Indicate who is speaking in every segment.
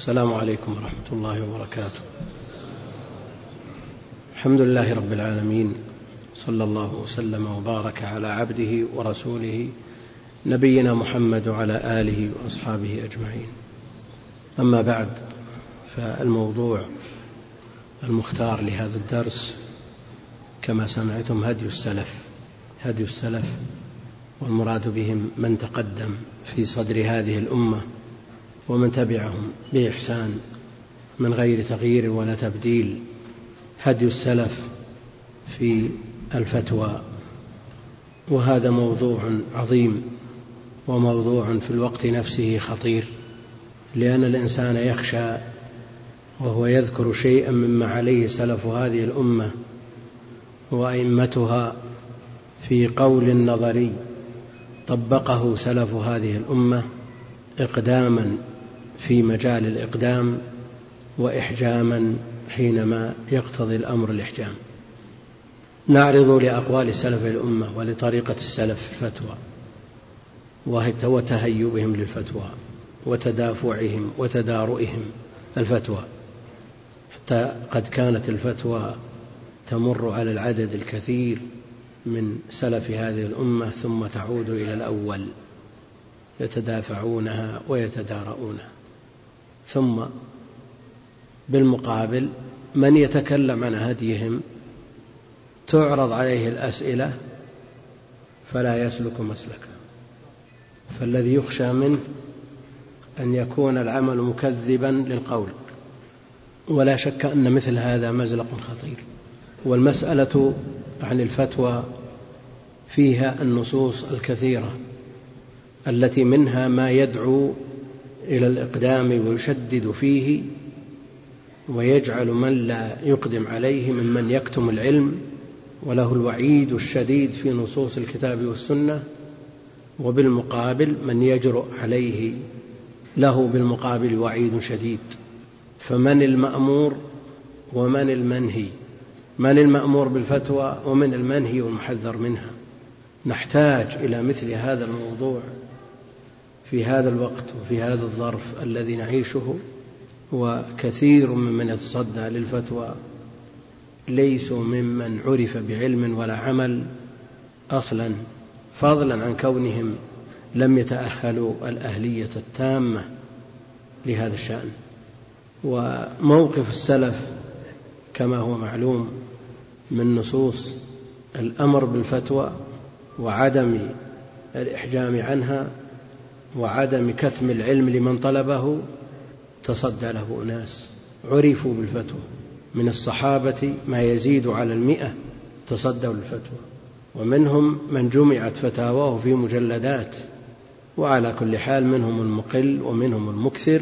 Speaker 1: السلام عليكم ورحمة الله وبركاته. الحمد لله رب العالمين صلى الله وسلم وبارك على عبده ورسوله نبينا محمد وعلى آله وأصحابه أجمعين. أما بعد فالموضوع المختار لهذا الدرس كما سمعتم هدي السلف هدي السلف والمراد بهم من تقدم في صدر هذه الأمة ومن تبعهم بإحسان من غير تغيير ولا تبديل. هدي السلف في الفتوى. وهذا موضوع عظيم وموضوع في الوقت نفسه خطير لأن الإنسان يخشى وهو يذكر شيئا مما عليه سلف هذه الأمة وأئمتها في قول نظري طبقه سلف هذه الأمة إقداما في مجال الإقدام وإحجاما حينما يقتضي الأمر الإحجام. نعرض لأقوال سلف الأمة ولطريقة السلف في الفتوى وتهيبهم للفتوى وتدافعهم وتدارؤهم الفتوى. حتى قد كانت الفتوى تمر على العدد الكثير من سلف هذه الأمة ثم تعود إلى الأول يتدافعونها ويتدارؤونها. ثم بالمقابل من يتكلم عن هديهم تعرض عليه الأسئلة فلا يسلك مسلكا فالذي يخشى منه أن يكون العمل مكذبا للقول ولا شك أن مثل هذا مزلق خطير. والمسألة عن الفتوى فيها النصوص الكثيرة التي منها ما يدعو إلى الإقدام ويشدد فيه ويجعل من لا يقدم عليه ممن يكتم العلم وله الوعيد الشديد في نصوص الكتاب والسنة وبالمقابل من يجرؤ عليه له بالمقابل وعيد شديد. فمن المأمور ومن المنهي من المأمور بالفتوى ومن المنهي والمحذر منها. نحتاج إلى مثل هذا الموضوع في هذا الوقت وفي هذا الظرف الذي نعيشه وكثير ممن يتصدى للفتوى ليسوا ممن عرف بعلم ولا عمل أصلا فضلا عن كونهم لم يتأهلوا الأهلية التامة لهذا الشأن. وموقف السلف كما هو معلوم من نصوص الأمر بالفتوى وعدم الإحجام عنها وعدم كتم العلم لمن طلبه تصدى له أناس عرفوا بالفتوى. من الصحابة ما يزيد على المئة تصدوا للفتوى. ومنهم من جمعت فتاواه في مجلدات. وعلى كل حال منهم المقل ومنهم المكثر.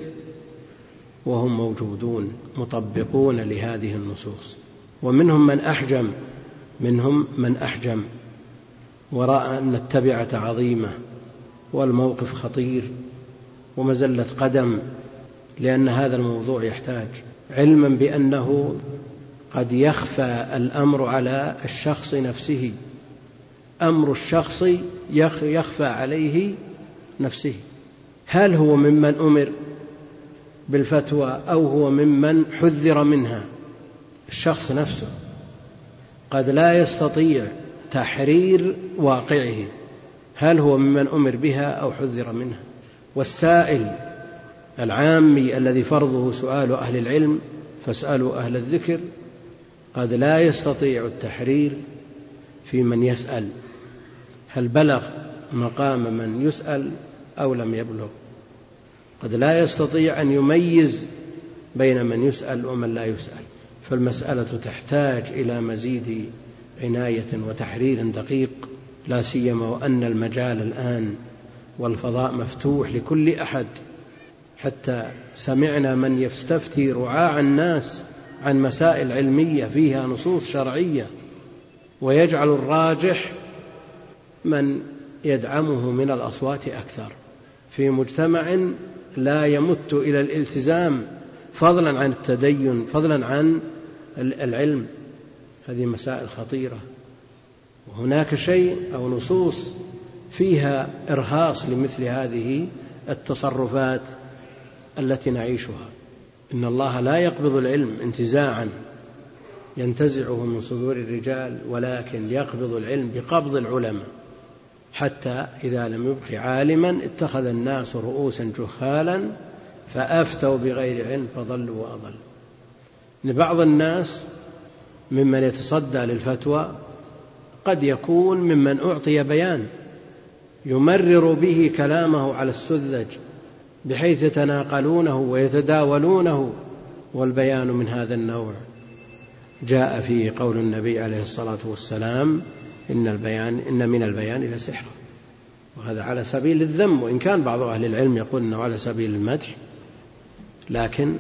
Speaker 1: وهم موجودون مطبقون لهذه النصوص. ومنهم من أحجم منهم من أحجم. ورأى أن التبعة عظيمة. والموقف خطير ومزلة قدم لأن هذا الموضوع يحتاج علما بأنه قد يخفى الأمر على الشخص نفسه. أمر الشخص يخفى عليه نفسه. هل هو ممن أمر بالفتوى أو هو ممن حذر منها؟ الشخص نفسه قد لا يستطيع تحرير واقعه. هل هو ممن أمر بها أو حذر منها؟ والسائل العامي الذي فرضه سؤال أهل العلم فاسألوا أهل الذكر قد لا يستطيع التحرير في من يسأل. هل بلغ مقام من يسأل أو لم يبلغ؟ قد لا يستطيع أن يميز بين من يسأل ومن لا يسأل. فالمسألة تحتاج إلى مزيد عناية وتحرير دقيق. لا سيما وأن المجال الآن والفضاء مفتوح لكل أحد. حتى سمعنا من يستفتي رعاع الناس عن مسائل علمية فيها نصوص شرعية ويجعل الراجح من يدعمه من الأصوات أكثر. في مجتمع لا يمت إلى الالتزام فضلا عن التدين فضلا عن العلم. هذه مسائل خطيرة. وهناك شيء أو نصوص فيها إرهاص لمثل هذه التصرفات التي نعيشها. إن الله لا يقبض العلم انتزاعا ينتزعه من صدور الرجال ولكن يقبض العلم بقبض العلماء. حتى إذا لم يبق عالما اتخذ الناس رؤوسا جهالا فأفتوا بغير علم فضلوا وأضلوا. بعض الناس ممن يتصدى للفتوى قد يكون ممن أعطي بيان يمرر به كلامه على السذج بحيث يتناقلونه ويتداولونه والبيان من هذا النوع. جاء فيه قول النبي عليه الصلاة والسلام إن البيان إن من البيان لسحرا وهذا على سبيل الذم وإن كان بعض أهل العلم يقول أنه على سبيل المدح لكن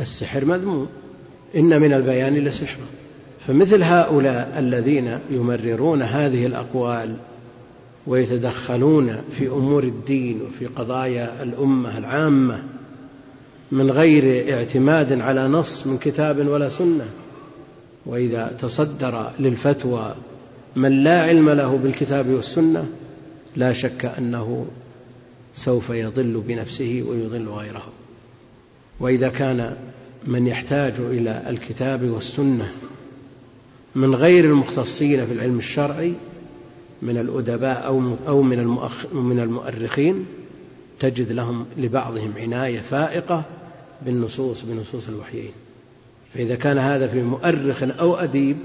Speaker 1: السحر مذموم. إن من البيان لسحرا فمثل هؤلاء الذين يمررون هذه الأقوال ويتدخلون في أمور الدين وفي قضايا الأمة العامة من غير اعتماد على نص من كتاب ولا سنة. وإذا تصدر للفتوى من لا علم له بالكتاب والسنة لا شك أنه سوف يضل بنفسه ويضل غيره. وإذا كان من يحتاج إلى الكتاب والسنة من غير المختصين في العلم الشرعي من الأدباء أو أو من من المؤرخين تجد لهم لبعضهم عناية فائقة بالنصوص بنصوص الوحيين. فإذا كان هذا في مؤرخ أو أديب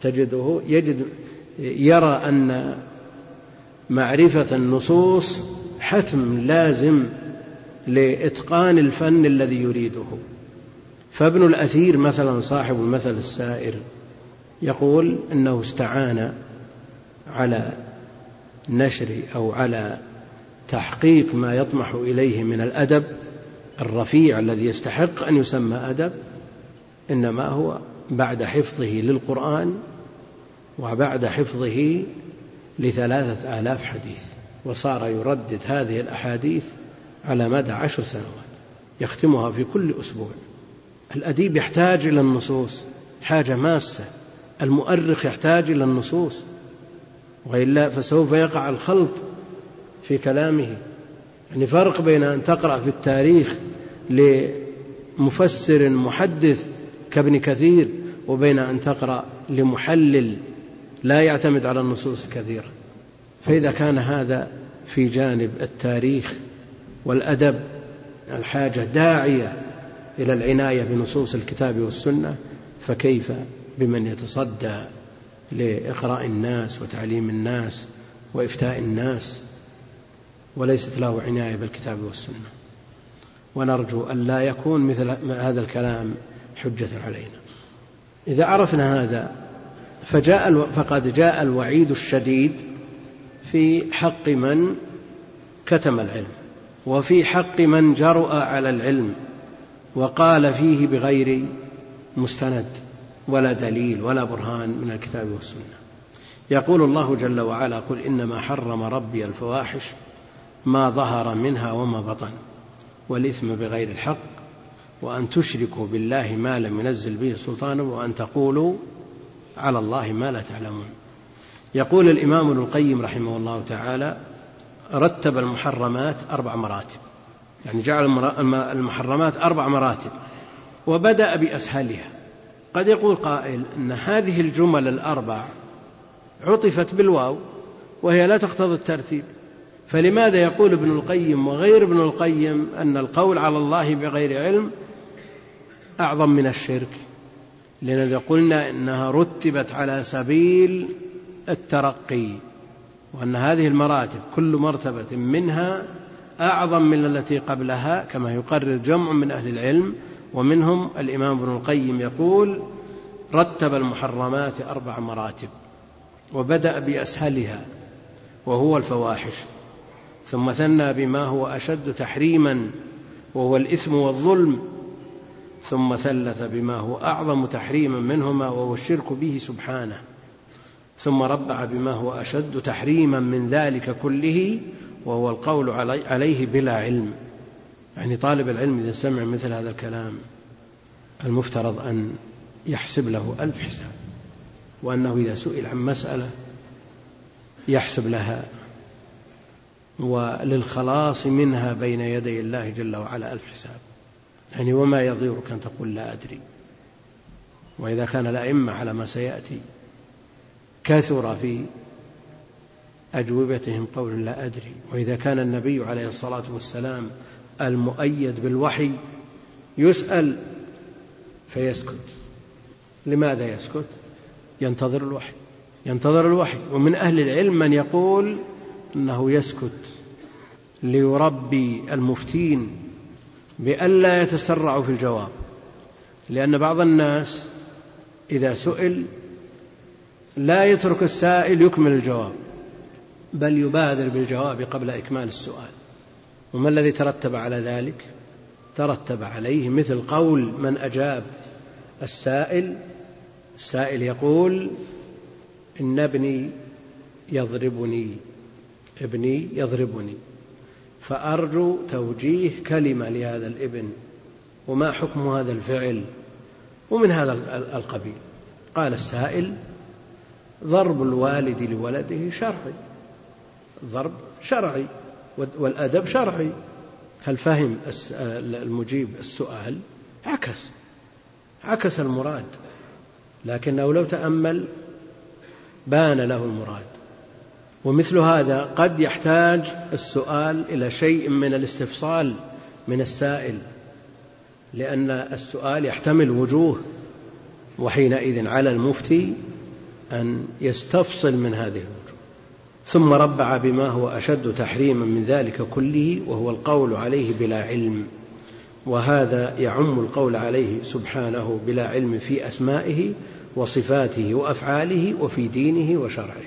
Speaker 1: تجده يجد يرى أن معرفة النصوص حتم لازم لإتقان الفن الذي يريده. فابن الأثير مثلا صاحب المثل السائر يقول إنه استعان على نشر أو على تحقيق ما يطمح إليه من الأدب الرفيع الذي يستحق أن يسمى أدب إنما هو بعد حفظه للقرآن وبعد حفظه لثلاثة آلاف حديث وصار يردد هذه الأحاديث على مدى عشر سنوات يختمها في كل أسبوع. الأديب يحتاج إلى النصوص حاجة ماسة. المؤرخ يحتاج إلى النصوص وإلا فسوف يقع الخلط في كلامه. يعني فرق بين أن تقرأ في التاريخ لمفسر محدث كابن كثير وبين أن تقرأ لمحلل لا يعتمد على النصوص كثيرا فإذا كان هذا في جانب التاريخ والأدب الحاجة داعية إلى العناية بنصوص الكتاب والسنة فكيف بمن يتصدى لإقراء الناس وتعليم الناس وإفتاء الناس وليست له عناية بالكتاب والسنة. ونرجو أن لا يكون مثل هذا الكلام حجة علينا. إذا عرفنا هذا فجاء فقد جاء الوعيد الشديد في حق من كتم العلم وفي حق من جرأ على العلم وقال فيه بغير مستند. ولا دليل ولا برهان من الكتاب والسنة. يقول الله جل وعلا قل إنما حرم ربي الفواحش ما ظهر منها وما بطن والإثم بغير الحق وأن تشركوا بالله ما لم ينزل به سلطانا وأن تقولوا على الله ما لا تعلمون. يقول الإمام ابن القيم رحمه الله تعالى رتب المحرمات أربع مراتب. يعني جعل المحرمات أربع مراتب. وبدأ بأسهلها. قد يقول قائل إن هذه الجمل الأربع عطفت بالواو وهي لا تقتضي الترتيب. فلماذا يقول ابن القيم وغير ابن القيم أن القول على الله بغير علم أعظم من الشرك؟ لأننا قلنا إنها رتبت على سبيل الترقي وأن هذه المراتب كل مرتبة منها أعظم من التي قبلها كما يقرر جمع من أهل العلم ومنهم الإمام ابن القيم يقول رتب المحرمات أربع مراتب وبدأ بأسهلها وهو الفواحش ثم ثنى بما هو أشد تحريما وهو الإثم والظلم ثم ثلث بما هو أعظم تحريما منهما وهو الشرك به سبحانه ثم ربع بما هو أشد تحريما من ذلك كله وهو القول عليه بلا علم. يعني طالب العلم إذا سمع مثل هذا الكلام المفترض أن يحسب له ألف حساب وأنه إذا سئل عن مسألة يحسب لها وللخلاص منها بين يدي الله جل وعلا ألف حساب. يعني وما يضيرك أن تقول لا أدري. وإذا كان الأئمة على ما سيأتي كثر في أجوبتهم قول لا أدري. وإذا كان النبي عليه الصلاة والسلام المؤيد بالوحي يسأل فيسكت. لماذا يسكت؟ ينتظر الوحي ينتظر الوحي. ومن أهل العلم من يقول أنه يسكت. ليربي المفتين بألا يتسرعوا في الجواب. لأن بعض الناس إذا سئل لا يترك السائل يكمل الجواب بل يبادر بالجواب قبل إكمال السؤال. وما الذي ترتب على ذلك؟ ترتب عليه مثل قول من أجاب السائل السائل يقول إن ابني يضربني ابني يضربني فأرجو توجيه كلمة لهذا الابن وما حكم هذا الفعل؟ ومن هذا القبيل. قال السائل ضرب الوالد لولده شرعي ضرب شرعي. والأدب شرعي. هل فهم المجيب السؤال؟ عكس. عكس المراد. لكنه لو تأمل بان له المراد. ومثل هذا قد يحتاج السؤال إلى شيء من الاستفصال من السائل لأن السؤال يحتمل وجوه وحينئذ على المفتي أن يستفصل من هذه الوجوه ثم ربع بما هو أشد تحريما من ذلك كله وهو القول عليه بلا علم. وهذا يعم القول عليه سبحانه بلا علم في أسمائه وصفاته وأفعاله وفي دينه وشرعه.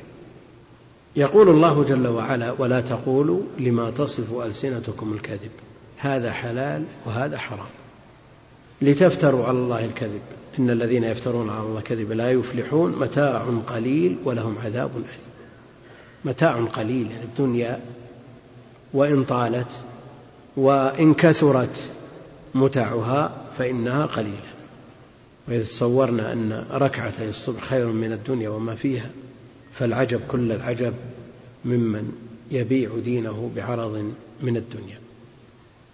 Speaker 1: يقول الله جل وعلا ولا تقولوا لما تصف ألسنتكم الكذب. هذا حلال وهذا حرام. لتفتروا على الله الكذب. إن الذين يفترون على الله الكذب لا يفلحون متاع قليل ولهم عذاب أليم. متاع قليل يعني الدنيا وإن طالت وإن كثرت متعها فإنها قليلة. وإذا تصورنا أن ركعتي الصبح خير من الدنيا وما فيها فالعجب كل العجب ممن يبيع دينه بعرض من الدنيا.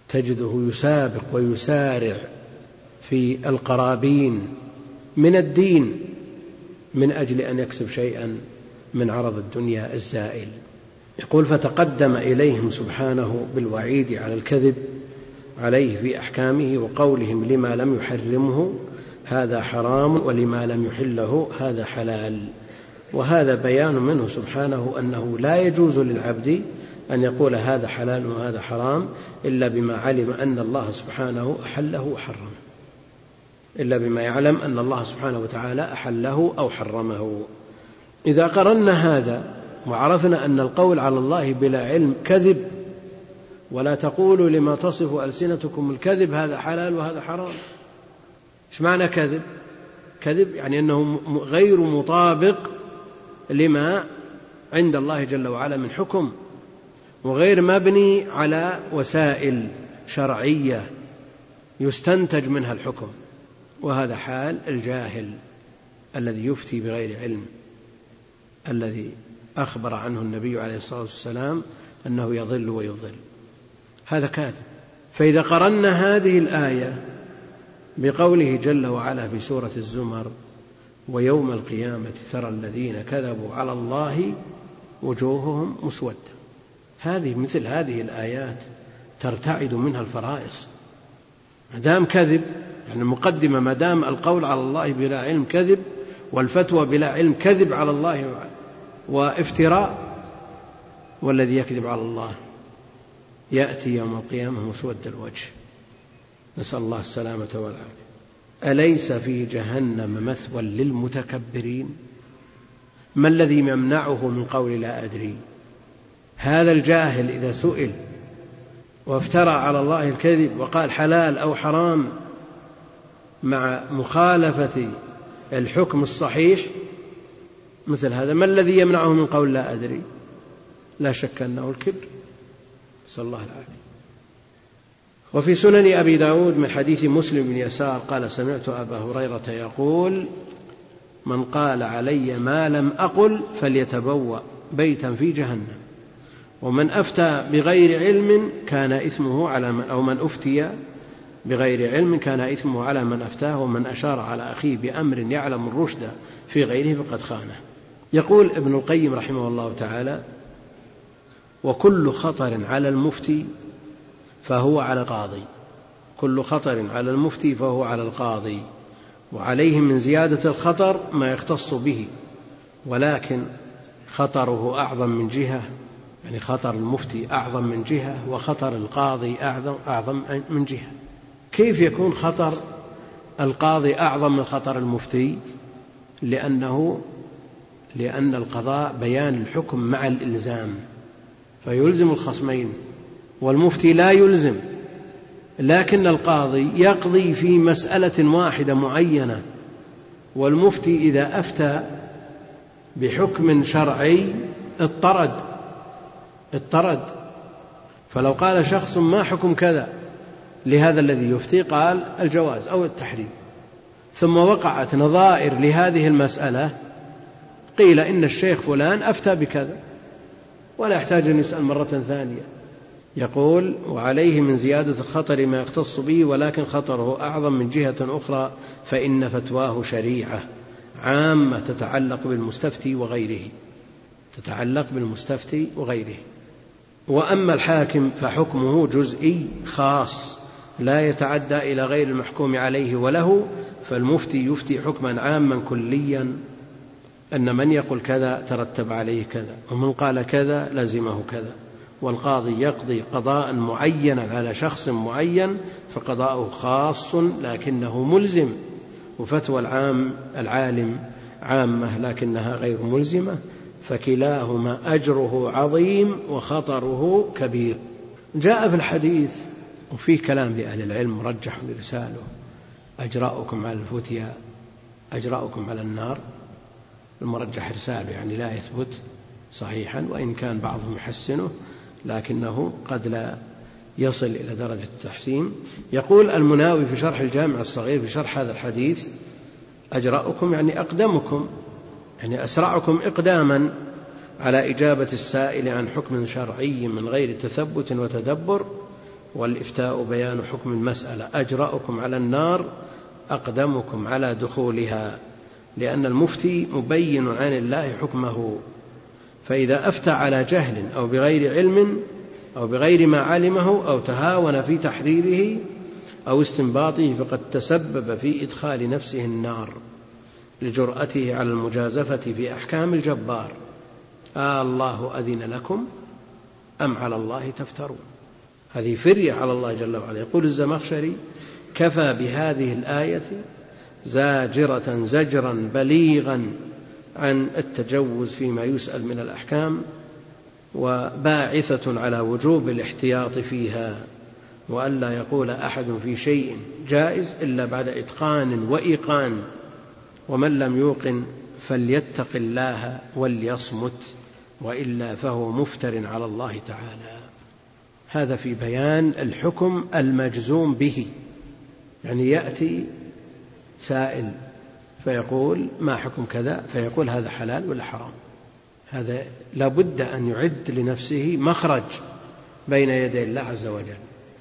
Speaker 1: تجده يسابق ويسارع في القرابين من الدين من أجل أن يكسب شيئا من عرض الدنيا الزائل. يقول فتقدم إليهم سبحانه بالوعيد على الكذب عليه في أحكامه وقولهم لما لم يحرمه هذا حرام ولما لم يحله هذا حلال. وهذا بيان منه سبحانه أنه لا يجوز للعبد أن يقول هذا حلال وهذا حرام إلا بما علم أن الله سبحانه أحله وحرمه. إلا بما يعلم أن الله سبحانه وتعالى أحله أو حرمه. إذا قرنا هذا وعرفنا أن القول على الله بلا علم كذب ولا تقولوا لما تصف ألسنتكم الكذب هذا حلال وهذا حرام. إيش معنى كذب؟ كذب يعني أنه غير مطابق لما عند الله جل وعلا من حكم وغير مبني على وسائل شرعية يستنتج منها الحكم وهذا حال الجاهل الذي يفتي بغير علم. الذي أخبر عنه النبي عليه الصلاة والسلام أنه يضل ويضل. هذا كاذب. فإذا قرنا هذه الآية بقوله جل وعلا في سورة الزمر ويوم القيامة ترى الذين كذبوا على الله وجوههم مسودة. هذه مثل هذه الآيات ترتعد منها الفرائص. ما دام كذب يعني المقدمة ما دام القول على الله بلا علم كذب والفتوى بلا علم كذب على الله وافتراء والذي يكذب على الله. يأتي يوم القيامة مسود الوجه. نسأل الله السلامة والعافية. أليس في جهنم مثوى للمتكبرين؟ ما الذي يمنعه من قول لا أدري؟ هذا الجاهل إذا سئل وافترى على الله الكذب وقال حلال أو حرام مع مخالفة الحكم الصحيح مثل هذا. ما الذي يمنعه من قول لا أدري؟ لا شك أنه الكبر. نسأل الله العافية. وفي سنن أبي داود من حديث مسلم بن يسار قال سمعت أبا هريرة يقول من قال علي ما لم أقل فليتبوأ بيتا في جهنم. ومن أفتى بغير علم كان إثمه على من أو من أفتي بغير علم كان إثمه على من أفتاه ومن أشار على أخيه بأمر يعلم الرشد في غيره فقد خانه. يقول ابن القيم رحمه الله تعالى وكل خطر على المفتي فهو على القاضي. كل خطر على المفتي فهو على القاضي. وعليه من زيادة الخطر ما يختص به. ولكن خطره أعظم من جهة يعني خطر المفتي أعظم من جهة وخطر القاضي أعظم أعظم من جهة. كيف يكون خطر القاضي أعظم من خطر المفتي؟ لأنه لأن القضاء بيان الحكم مع الإلزام فيلزم الخصمين والمفتي لا يلزم لكن القاضي يقضي في مسألة واحدة معينة والمفتي إذا أفتى بحكم شرعي اضطرد اضطرد. فلو قال شخص ما حكم كذا لهذا الذي يفتي قال الجواز أو التحريم. ثم وقعت نظائر لهذه المسألة قيل إن الشيخ فلان أفتى بكذا ولا يحتاج أن يسأل مرة ثانية. يقول وعليه من زيادة الخطر ما يختص به ولكن خطره أعظم من جهة أخرى فإن فتواه شريعة عامة تتعلق بالمستفتي وغيره تتعلق بالمستفتي وغيره. وأما الحاكم فحكمه جزئي خاص لا يتعدى إلى غير المحكوم عليه وله فالمفتي يفتي حكما عاما كليا أن من يقول كذا ترتب عليه كذا ومن قال كذا لزمه كذا. والقاضي يقضي قضاء معينا على شخص معين فقضاؤه خاص لكنه ملزم. وفتوى العام العالم عامة لكنها غير ملزمة فكلاهما أجره عظيم وخطره كبير. جاء في الحديث وفيه كلام لأهل العلم مرجح لرساله أجراؤكم على الفتيا أجراؤكم على النار. المرجح رساله يعني لا يثبت صحيحا وإن كان بعضهم يحسنه لكنه قد لا يصل إلى درجة التحسين. يقول المناوي في شرح الجامع الصغير في شرح هذا الحديث أجرأكم يعني أقدمكم يعني أسرعكم إقداما على إجابة السائل عن حكم شرعي من غير تثبت وتدبر والإفتاء بيان حكم المسألة. أجرأكم على النار أقدمكم على دخولها. لأن المفتي مبين عن الله حكمه. فإذا أفتى على جهل أو بغير علم أو بغير ما علمه أو تهاون في تحريره أو استنباطه فقد تسبب في إدخال نفسه النار لجرأته على المجازفة في أحكام الجبار. آه الله أذن لكم أم على الله تفترون. هذه فرية على الله جل وعلا. يقول الزمخشري كفى بهذه الآية زاجرة زجرا بليغا عن التجوز فيما يسأل من الأحكام وباعثة على وجوب الاحتياط فيها وألا يقول أحد في شيء جائز إلا بعد إتقان وإيقان ومن لم يوقن فليتق الله وليصمت وإلا فهو مفتر على الله تعالى. هذا في بيان الحكم المجزوم به يعني يأتي سائل فيقول ما حكم كذا؟ فيقول هذا حلال ولا حرام؟ هذا لابد أن يعد لنفسه مخرج بين يدي الله عز وجل.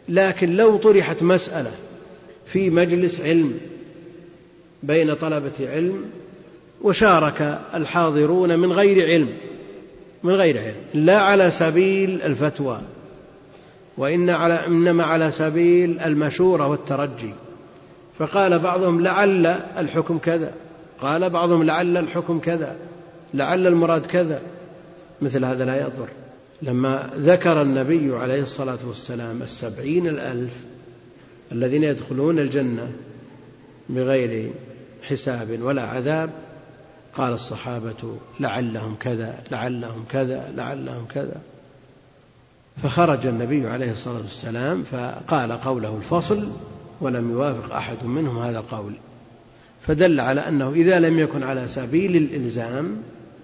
Speaker 1: لكن لو طرحت مسألة في مجلس علم بين طلبة علم وشارك الحاضرون من غير علم من غير علم لا على سبيل الفتوى وإن على إنما على سبيل المشورة والترجي. فقال بعضهم لعل الحكم كذا قال بعضهم لعل الحكم كذا لعل المراد كذا مثل هذا لا يضر. لما ذكر النبي عليه الصلاة والسلام السبعين الألف الذين يدخلون الجنة بغير حساب ولا عذاب قال الصحابة لعلهم كذا لعلهم كذا لعلهم كذا. فخرج النبي عليه الصلاة والسلام فقال قوله الفصل ولم يوافق أحد منهم هذا القول. فدل على أنه إذا لم يكن على سبيل الإلزام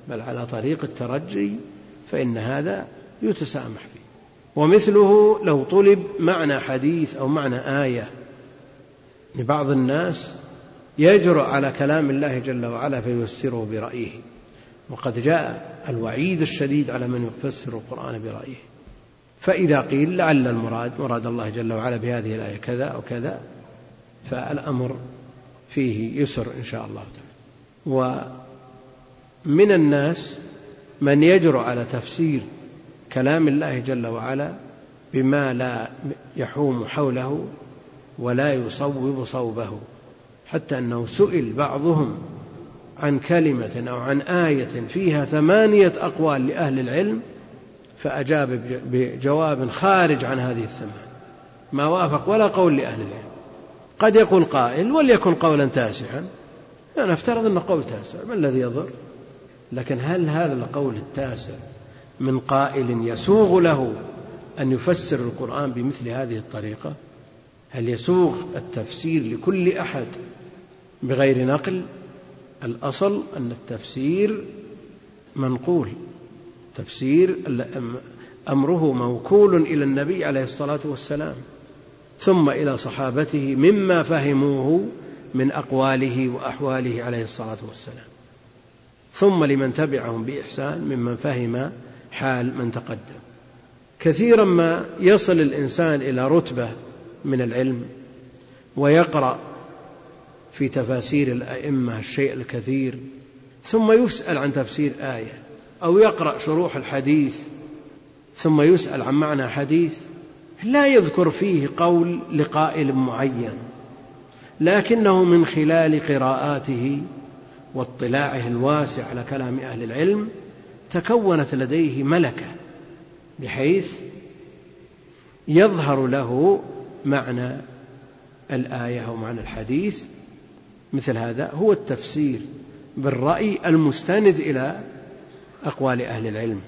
Speaker 1: بل على طريق الترجي فإن هذا يتسامح فيه. ومثله لو طلب معنى حديث أو معنى آية لبعض الناس يجرؤ على كلام الله جل وعلا فيفسره برأيه. وقد جاء الوعيد الشديد على من يفسر القرآن برأيه. فإذا قيل لعل المراد مراد الله جل وعلا بهذه الآية كذا أو كذا فالأمر فيه يسر إن شاء الله تعالى. ومن الناس من يجرؤ على تفسير كلام الله جل وعلا بما لا يحوم حوله ولا يصوب صوبه حتى أنه سئل بعضهم عن كلمة أو عن آية فيها ثمانية أقوال لأهل العلم فأجاب بجواب خارج عن هذه الثمان ما وافق ولا قول لأهل العلم. قد يقول قائل وليكن قولا تاسعا. أنا أفترض أنه قول تاسع. ما الذي يضر؟ لكن هل هذا القول التاسع من قائل يسوغ له أن يفسر القرآن بمثل هذه الطريقة؟ هل يسوغ التفسير لكل أحد بغير نقل؟ الأصل أن التفسير منقول. تفسير أمره موكول إلى النبي عليه الصلاة والسلام ثم إلى صحابته مما فهموه من أقواله وأحواله عليه الصلاة والسلام. ثم لمن تبعهم بإحسان ممن فهم حال من تقدم. كثيرا ما يصل الإنسان إلى رتبة من العلم ويقرأ في تفاسير الأئمة الشيء الكثير ثم يسأل عن تفسير آية. أو يقرأ شروح الحديث ثم يسأل عن معنى حديث لا يذكر فيه قول لقائل معين لكنه من خلال قراءاته واطلاعه الواسع على كلام أهل العلم تكونت لديه ملكة بحيث يظهر له معنى الآية أو معنى الحديث مثل هذا. هو التفسير بالرأي المستند إلى أقوال أهل العلم.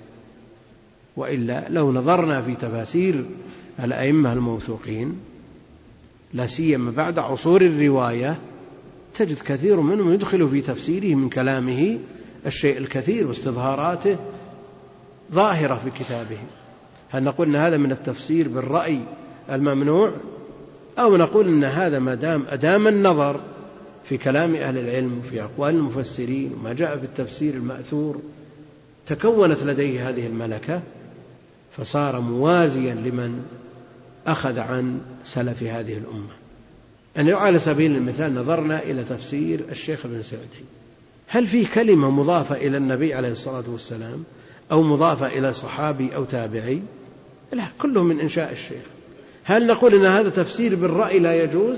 Speaker 1: وإلا لو نظرنا في تفاسير الأئمة الموثوقين لا سيما بعد عصور الرواية تجد كثير منهم يدخل في تفسيره من كلامه الشيء الكثير واستظهاراته ظاهرة في كتابه. هل نقول أن هذا من التفسير بالرأي الممنوع؟ أو نقول أن هذا ما دام أدام النظر في كلام أهل العلم وفي أقوال المفسرين وما جاء في التفسير المأثور تكونت لديه هذه الملكة فصار موازيا لمن أخذ عن سلف هذه الأمة. يعني على سبيل المثال نظرنا إلى تفسير الشيخ ابن سعدي. هل في كلمة مضافة إلى النبي عليه الصلاة والسلام أو مضافة إلى صحابي أو تابعي؟ لا كله من إنشاء الشيخ. هل نقول أن هذا تفسير بالرأي لا يجوز؟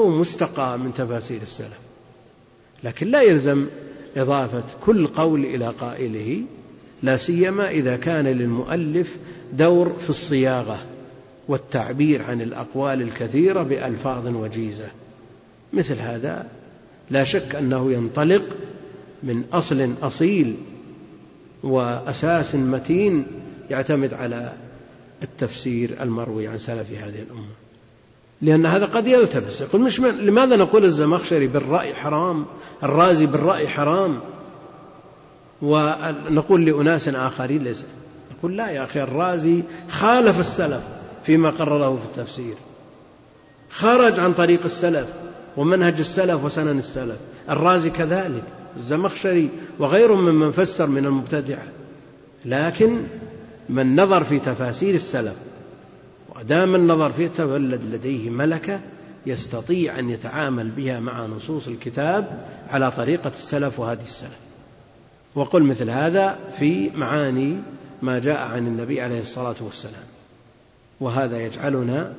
Speaker 1: هو مستقى من تفاسير السلف. لكن لا يلزم إضافة كل قول إلى قائله لا سيما إذا كان للمؤلف دور في الصياغة والتعبير عن الأقوال الكثيرة بألفاظ وجيزة. مثل هذا لا شك أنه ينطلق من أصل أصيل وأساس متين يعتمد على التفسير المروي عن سلف هذه الأمة. لأن هذا قد يلتبس. يقول مش لماذا نقول الزمخشري بالرأي حرام؟ الرازي بالرأي حرام. ونقول لأناس آخرين ليس. نقول لا يا أخي الرازي خالف السلف فيما قرره في التفسير. خرج عن طريق السلف ومنهج السلف وسنن السلف. الرازي كذلك الزمخشري وغيرهم ممن فسر من المبتدعة لكن من نظر في تفاسير السلف ودام النظر فيه تولد لديه ملكة يستطيع أن يتعامل بها مع نصوص الكتاب على طريقة السلف وهدي السلف. وقل مثل هذا في معاني ما جاء عن النبي عليه الصلاة والسلام. وهذا يجعلنا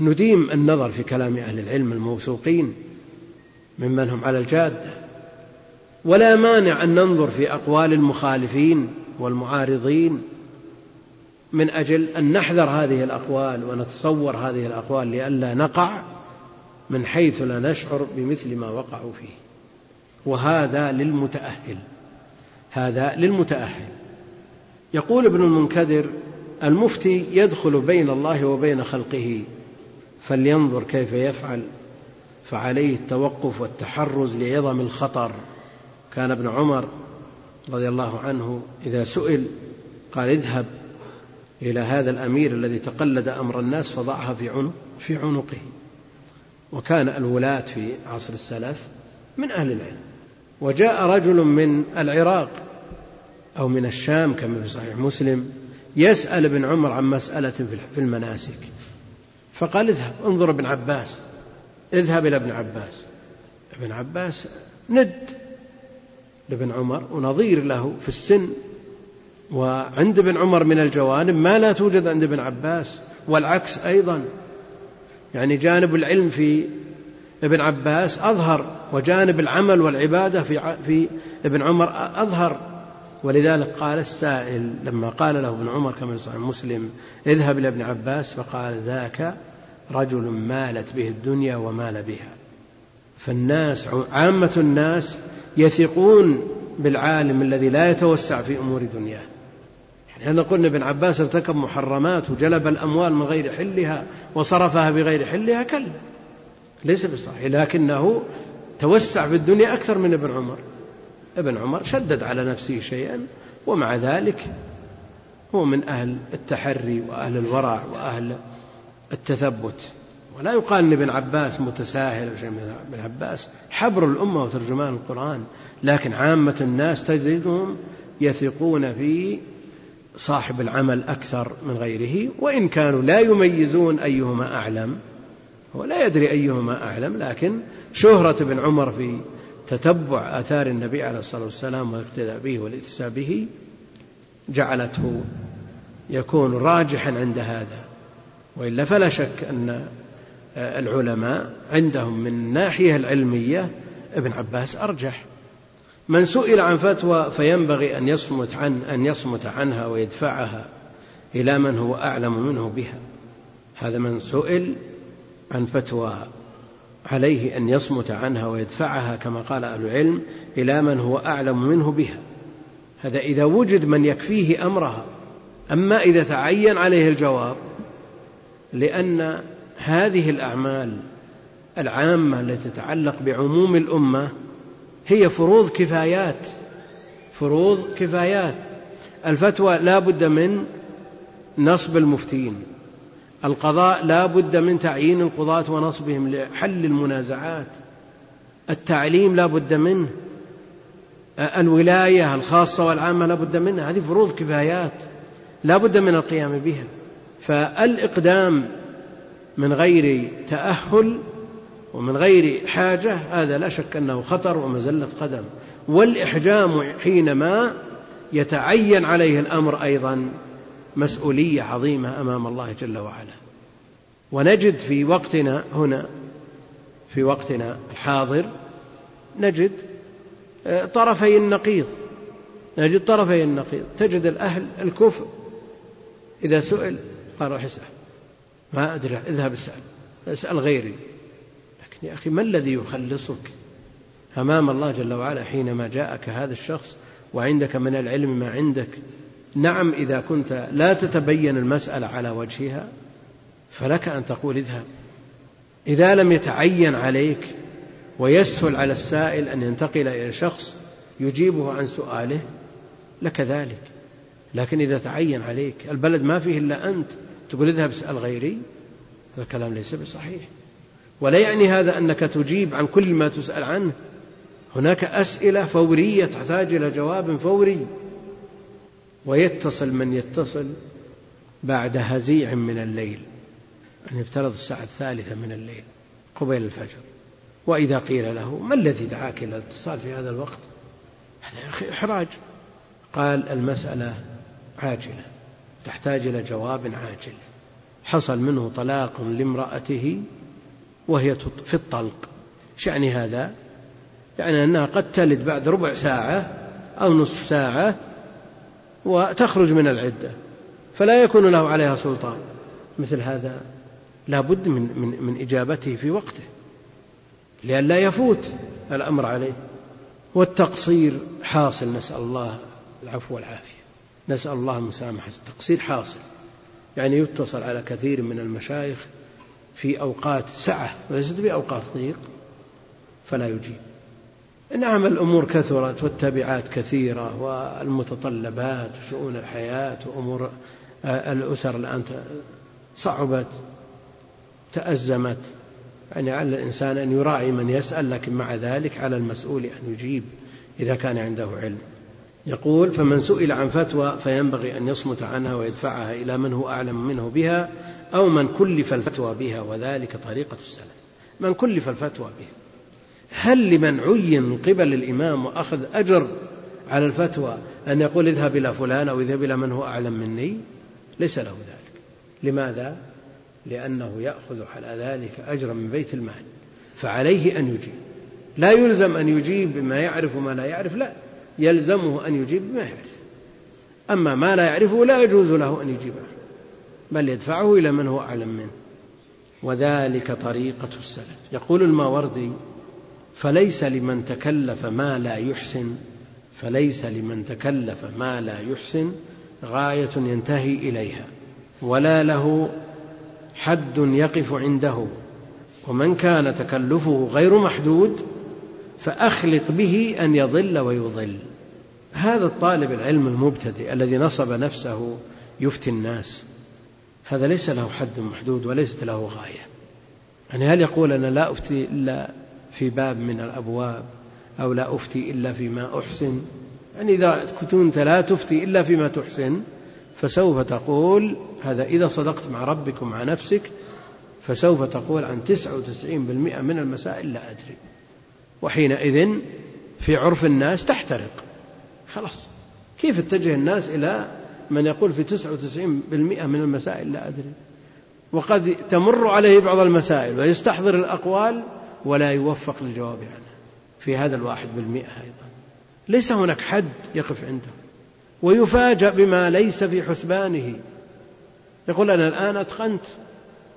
Speaker 1: نديم النظر في كلام أهل العلم الموثوقين ممن هم على الجادة ولا مانع أن ننظر في أقوال المخالفين والمعارضين من أجل أن نحذر هذه الأقوال ونتصور هذه الأقوال لئلا نقع من حيث لا نشعر بمثل ما وقعوا فيه. وهذا للمتأهل. هذا للمتأهل. يقول ابن المنكدر المفتي يدخل بين الله وبين خلقه فلينظر كيف يفعل. فعليه التوقف والتحرز لعظم الخطر. كان ابن عمر رضي الله عنه إذا سئل قال اذهب. إلى هذا الأمير الذي تقلد أمر الناس فضعها في عنق في عنقه. وكان الولاة في عصر السلف من أهل العلم. وجاء رجل من العراق أو من الشام كما في صحيح مسلم يسأل ابن عمر عن مسألة في المناسك. فقال اذهب انظر ابن عباس. اذهب إلى ابن عباس. ابن عباس ند لابن عمر ونظير له في السن وعند ابن عمر من الجوانب ما لا توجد عند ابن عباس والعكس أيضا. يعني جانب العلم في ابن عباس أظهر وجانب العمل والعبادة في في ابن عمر أظهر. ولذلك قال السائل لما قال له ابن عمر كما صحيح مسلم اذهب إلى ابن عباس فقال ذاك رجل مالت به الدنيا ومال بها. فالناس عامة الناس يثقون بالعالم الذي لا يتوسع في أمور دنياه. لأن قلنا ابن عباس ارتكب محرمات وجلب الأموال من غير حلها وصرفها بغير حلها كلا ليس بصحيح لكنه توسع في الدنيا أكثر من ابن عمر. ابن عمر شدد على نفسه شيئا ومع ذلك هو من أهل التحري وأهل الورع وأهل التثبت. ولا يقال إن ابن عباس متساهل أو شيء من ابن عباس حبر الأمة وترجمان القرآن لكن عامة الناس تجدهم يثقون في صاحب العمل أكثر من غيره وإن كانوا لا يميزون أيهما أعلم هو لا يدري أيهما أعلم لكن شهرة ابن عمر في تتبع آثار النبي عليه الصلاة والسلام والاقتداء به والاتساء به جعلته يكون راجحا عند هذا. وإلا فلا شك أن العلماء عندهم من الناحيه العلمية ابن عباس أرجح. من سئل عن فتوى فينبغي أن يصمت عن أن يصمت عنها ويدفعها إلى من هو أعلم منه بها. هذا من سئل عن فتوى عليه أن يصمت عنها ويدفعها كما قال أهل العلم إلى من هو أعلم منه بها. هذا إذا وجد من يكفيه أمرها. أما إذا تعين عليه الجواب لأن هذه الأعمال العامة التي تتعلق بعموم الأمة هي فروض كفايات. فروض كفايات. الفتوى لا بد من نصب المفتين. القضاء لا بد من تعيين القضاة ونصبهم لحل المنازعات. التعليم لا بد منه. الولاية الخاصة والعامة لا بد منها. هذه فروض كفايات. لا بد من القيام بها. فالإقدام من غير تأهل ومن غير حاجة هذا لا شك أنه خطر ومزلة قدم. والإحجام حينما يتعين عليه الأمر أيضا مسؤولية عظيمة أمام الله جل وعلا. ونجد في وقتنا هنا في وقتنا الحاضر نجد آه، طرفي النقيض. نجد طرفي النقيض. تجد الأهل الكفر. إذا سئل قال روح اسأل ما أدري اذهب اسأل. اسأل غيري. يا أخي ما الذي يخلصك أمام الله جل وعلا حينما جاءك هذا الشخص وعندك من العلم ما عندك؟ نعم إذا كنت لا تتبين المسألة على وجهها فلك أن تقول اذهب. إذا لم يتعين عليك ويسهل على السائل أن ينتقل إلى شخص يجيبه عن سؤاله لك ذلك. لكن إذا تعين عليك البلد ما فيه إلا أنت تقول اذهب اسأل غيري؟ هذا الكلام ليس بصحيح. ولا يعني هذا أنك تجيب عن كل ما تسأل عنه. هناك أسئلة فورية تحتاج إلى جواب فوري. ويتصل من يتصل بعد هزيع من الليل أن يفترض الساعة الثالثة من الليل قبيل الفجر. وإذا قيل له ما الذي دعاك إلى الاتصال في هذا الوقت؟ هذا يا أخي إحراج. قال المسألة عاجلة تحتاج إلى جواب عاجل. حصل منه طلاق لامرأته وهي في الطلق. شعني هذا؟ يعني أنها قد تلد بعد ربع ساعة أو نصف ساعة وتخرج من العدة فلا يكون له عليها سلطان. مثل هذا لا بد من, من, من إجابته في وقته لئلا يفوت الأمر عليه. والتقصير حاصل. نسأل الله العفو والعافية. نسأل الله المسامحة التقصير حاصل. يعني يتصل على كثير من المشايخ في أوقات سعة وليست في أوقات ضيق فلا يجيب. نعم الأمور كثرت والتبعات كثيرة والمتطلبات وشؤون الحياة وأمور الأسر الآن صعبت تأزمت. يعني على الإنسان أن يراعي من يسأل لكن مع ذلك على المسؤول أن يجيب إذا كان عنده علم. يقول فمن سئل عن فتوى فينبغي أن يصمت عنها ويدفعها إلى من هو أعلم منه بها أو من كلف الفتوى بها وذلك طريقة السلف. من كلف الفتوى به هل لمن عين من قبل الإمام وأخذ أجر على الفتوى أن يقول اذهب إلى فلان أو اذهب إلى من هو أعلم مني؟ ليس له ذلك. لماذا؟ لأنه يأخذ على ذلك أجرا من بيت المال. فعليه أن يجيب. لا يلزم أن يجيب بما يعرف وما لا يعرف لا. يلزمه أن يجيب بما يعرف. أما ما لا يعرفه لا يجوز له أن يجيبه. بل يدفعه إلى من هو أعلم منه. وذلك طريقة السلف. يقول الماوردي فليس لمن تكلف ما لا يحسن فليس لمن تكلف ما لا يحسن غاية ينتهي إليها. ولا له حد يقف عنده. ومن كان تكلفه غير محدود فأخلق به أن يضل ويضل. هذا الطالب العلم المبتدئ الذي نصب نفسه يفتي الناس. هذا ليس له حد محدود وليست له غاية. يعني هل يقول أنا لا أفتي إلا في باب من الأبواب أو لا أفتي إلا فيما أحسن؟ يعني إذا كنت لا تفتي إلا فيما تحسن فسوف تقول هذا إذا صدقت مع ربك ومع نفسك فسوف تقول عن تسعة وتسعين بالمئة من المسائل لا أدري. وحينئذ في عرف الناس تحترق. خلاص. كيف اتجه الناس إلى من يقول في تسعة وتسعين بالمئة من المسائل لا أدري. وقد تمر عليه بعض المسائل ويستحضر الأقوال ولا يوفق للجواب عنها في هذا الواحد بالمئة أيضا. ليس هناك حد يقف عنده. ويفاجأ بما ليس في حسبانه. يقول أنا الآن أتقنت.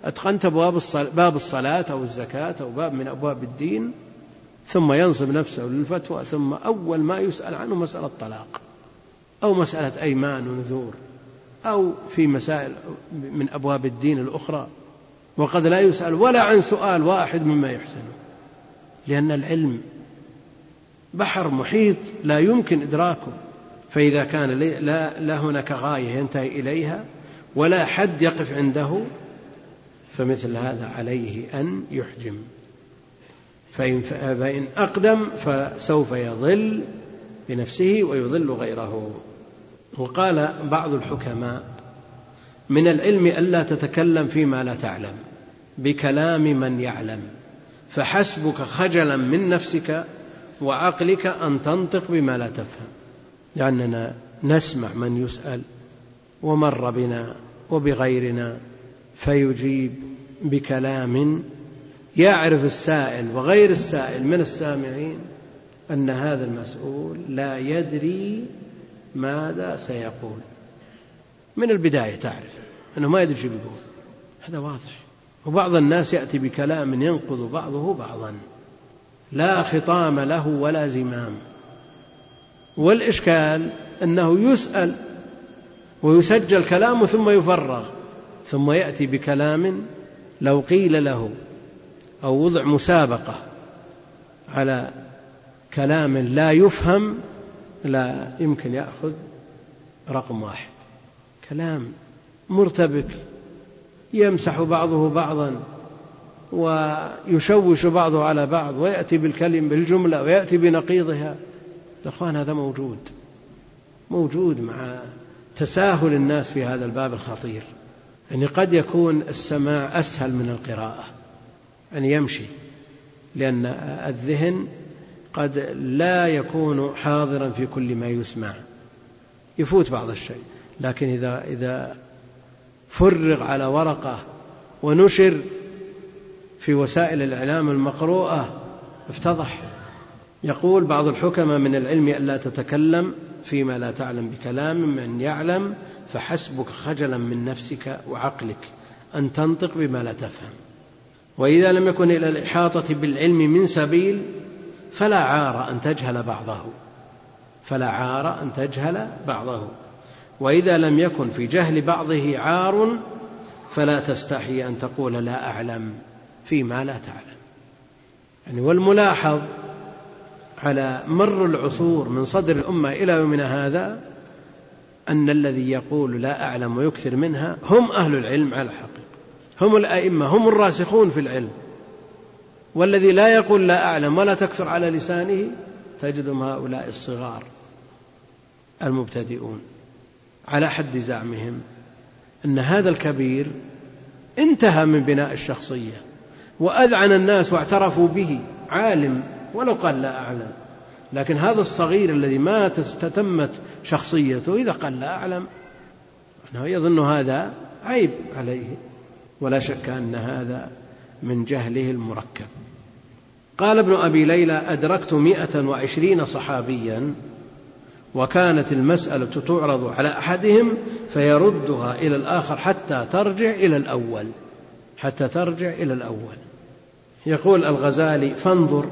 Speaker 1: أتقنت أبواب الصلاة باب الصلاة أو الزكاة أو باب من أبواب الدين ثم ينصب نفسه للفتوى ثم أول ما يسأل عنه مسألة طلاق أو مسألة أيمان ونذور أو في مسائل من أبواب الدين الأخرى. وقد لا يسأل ولا عن سؤال واحد مما يحسنه لأن العلم بحر محيط لا يمكن إدراكه. فإذا كان لا, لا هناك غاية ينتهي إليها ولا حد يقف عنده فمثل هذا عليه أن يحجم. فإن, فإن أقدم فسوف يضل بنفسه ويضل غيره. وقال بعض الحكماء من العلم ألا تتكلم فيما لا تعلم بكلام من يعلم فحسبك خجلا من نفسك وعقلك أن تنطق بما لا تفهم لأننا نسمع من يسأل ومر بنا وبغيرنا فيجيب بكلام يعرف السائل وغير السائل من السامعين أن هذا المسؤول لا يدري ماذا سيقول؟ من البداية تعرف أنه ما يدري شو بيقول. هذا واضح. وبعض الناس يأتي بكلام ينقض بعضه بعضا. لا خطام له ولا زمام. والإشكال أنه يسأل ويسجل كلامه ثم يفرغ ثم يأتي بكلام لو قيل له أو وضع مسابقة على كلام لا يفهم لا يمكن يأخذ رقم واحد. كلام مرتبك يمسح بعضه بعضا ويشوش بعضه على بعض ويأتي بالكلم بالجملة ويأتي بنقيضها. الأخوان هذا موجود. موجود مع تساهل الناس في هذا الباب الخطير. يعني قد يكون السماع أسهل من القراءة أن يمشي لأن الذهن قد لا يكون حاضرا في كل ما يسمع. يفوت بعض الشيء لكن إذا إذا فرغ على ورقة ونشر في وسائل الإعلام المقروءة افتضح. يقول بعض الحكماء من العلم ألا تتكلم فيما لا تعلم بكلام من يعلم فحسبك خجلا من نفسك وعقلك أن تنطق بما لا تفهم. وإذا لم يكن إلى الإحاطة بالعلم من سبيل فلا عار أن تجهل بعضه. فلا عار أن تجهل بعضه. وإذا لم يكن في جهل بعضه عار فلا تستحي أن تقول لا أعلم فيما لا تعلم. يعني والملاحظ على مر العصور من صدر الأمة إلى يومنا هذا أن الذي يقول لا أعلم ويكثر منها هم أهل العلم على الحقيقة. هم الأئمة هم الراسخون في العلم. والذي لا يقول لا أعلم ولا تكثر على لسانه تجدهم هؤلاء الصغار المبتدئون على حد زعمهم أن هذا الكبير انتهى من بناء الشخصية وأذعن الناس واعترفوا به عالم ولو قال لا أعلم. لكن هذا الصغير الذي ما تتمت شخصيته إذا قال لا أعلم أنه يظن هذا عيب عليه. ولا شك أن هذا من جهله المركب. قال ابن أبي ليلى أدركت مئة وعشرين صحابيا وكانت المسألة تعرض على أحدهم فيردها إلى الآخر حتى ترجع إلى الأول حتى ترجع إلى الأول. يقول الغزالي فانظر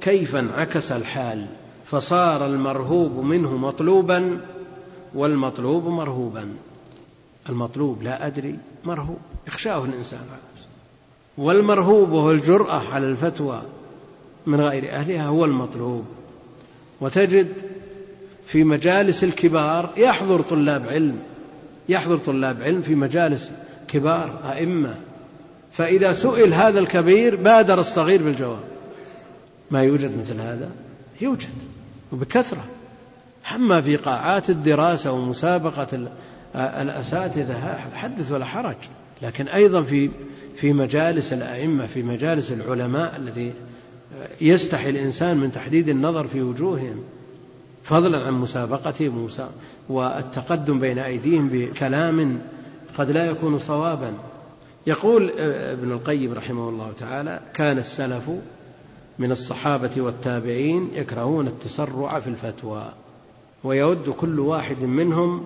Speaker 1: كيف انعكس الحال فصار المرهوب منه مطلوبا والمطلوب مرهوبا. المطلوب لا أدري مرهوب يخشاه الإنسان. والمرهوب وهو الجرأة على الفتوى من غير أهلها هو المطلوب. وتجد في مجالس الكبار يحضر طلاب علم يحضر طلاب علم في مجالس كبار أئمة. فإذا سئل هذا الكبير بادر الصغير بالجواب. ما يوجد مثل هذا؟ يوجد وبكثرة. أما في قاعات الدراسة ومسابقة الأساتذة حدث ولا حرج. لكن أيضا في في مجالس الأئمة في مجالس العلماء الذي يستحي الإنسان من تحديد النظر في وجوههم فضلا عن مسابقتهم والتقدم بين أيديهم بكلام قد لا يكون صوابا. يقول ابن القيم رحمه الله تعالى كان السلف من الصحابة والتابعين يكرهون التسرع في الفتوى ويود كل واحد منهم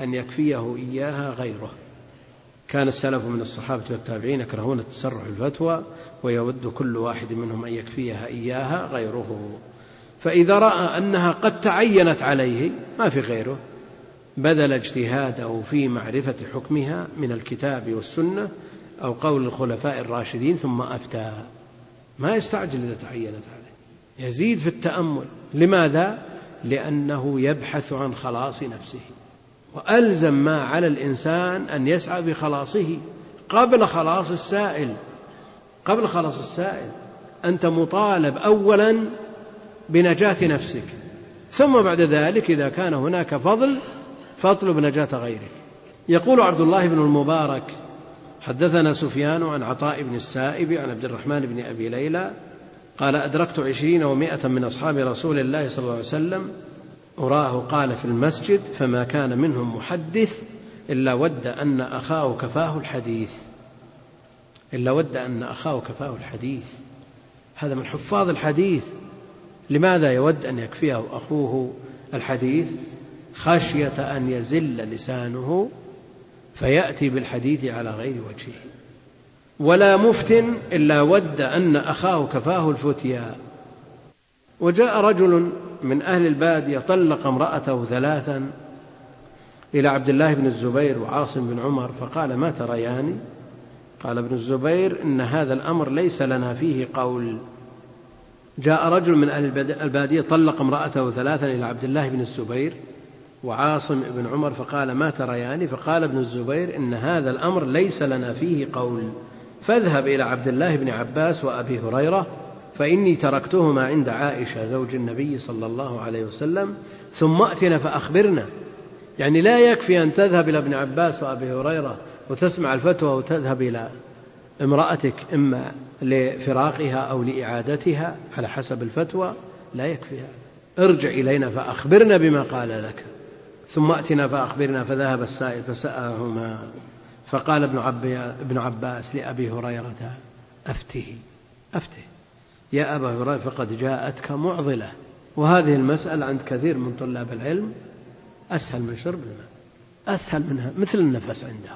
Speaker 1: أن يكفيه إياها غيره. كان السلف من الصحابة والتابعين يكرهون التسرع الفتوى ويود كل واحد منهم أن يكفيها إياها غيره. فإذا رأى أنها قد تعينت عليه ما في غيره. بذل اجتهاده في معرفة حكمها من الكتاب والسنة أو قول الخلفاء الراشدين ثم أفتى. ما يستعجل إذا تعينت عليه. يزيد في التأمل. لماذا؟ لأنه يبحث عن خلاص نفسه. وألزم ما على الإنسان أن يسعى بخلاصه قبل خلاص السائل. قبل خلاص السائل. أنت مطالب أولا بنجاة نفسك. ثم بعد ذلك إذا كان هناك فضل فاطلب نجاة غيرك. يقول عبد الله بن المبارك حدثنا سفيان عن عطاء بن السائب عن عبد الرحمن بن أبي ليلى قال أدركت عشرين ومائة من أصحاب رسول الله صلى الله عليه وسلم أراه قال في المسجد فما كان منهم محدث إلا ود أن أخاه كفاه الحديث. إلا ود أن أخاه كفاه الحديث. هذا من حفاظ الحديث. لماذا يود أن يكفيه أخوه الحديث؟ خشية أن يزل لسانه فيأتي بالحديث على غير وجهه. ولا مفت إلا ود أن أخاه كفاه الفتيا. وجاء رجل من أهل البادية طلق امرأته ثلاثا إلى عبد الله بن الزبير وعاصم بن عمر فقال ما تريان قال ابن الزبير إن هذا الأمر ليس لنا فيه قول. جاء رجل من أهل البادية طلق امرأته ثلاثا إلى عبد الله بن الزبير وعاصم بن عمر فقال ما تريان فقال ابن الزبير إن هذا الأمر ليس لنا فيه قول. فاذهب إلى عبد الله بن عباس وأبي هريرة فإني تركتهما عند عائشة زوج النبي صلى الله عليه وسلم ثم أتنا فأخبرنا. يعني لا يكفي أن تذهب إلى ابن عباس وأبي هريرة وتسمع الفتوى وتذهب إلى امرأتك إما لفراقها أو لإعادتها على حسب الفتوى لا يكفي. هذا ارجع إلينا فأخبرنا بما قال لك. ثم أتنا فأخبرنا فذهب السائل فسألهما فقال ابن, عباس لأبي هريرة أفته أفته. يا أبا هريرة فقد جاءتك معضلة. وهذه المسألة عند كثير من طلاب العلم أسهل من شرب الماء أسهل منها مثل النفس عنده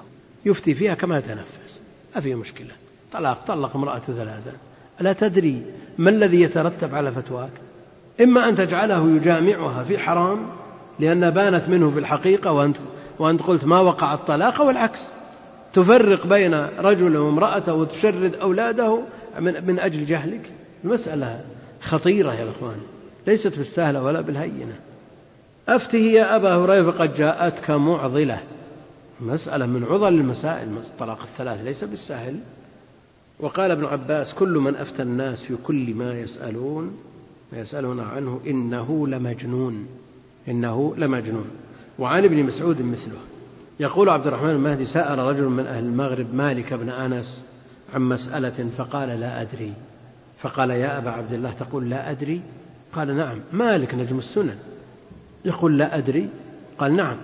Speaker 1: يفتي فيها كما يتنفس. ما في مشكلة. طلاق طلق امرأته ثلاثة. ألا تدري ما الذي يترتب على فتواك؟ إما أن تجعله يجامعها في حرام لأن بانت منه بالحقيقة وأنت, وأنت قلت ما وقع الطلاق والعكس. تفرق بين رجل وامرأته وتشرد أولاده من, من أجل جهلك؟ المسألة خطيرة يا إخوان. ليست بالسهلة ولا بالهينة. أفته يا أبا هريرة فقد جاءتك معضلة. مسألة من عضل المسائل الطلاق الثلاث ليس بالسهل. وقال ابن عباس كل من أفتى الناس في كل ما يسألون ما يسألون عنه إنه لمجنون. إنه لمجنون. وعن ابن مسعود مثله. يقول عبد الرحمن المهدي سأل رجل من أهل المغرب مالك بن أنس عن مسألة فقال لا أدري. فقال يا أبا عبد الله تقول لا أدري؟ قال نعم. مالك نجم السنن. يقول لا أدري؟ قال نعم.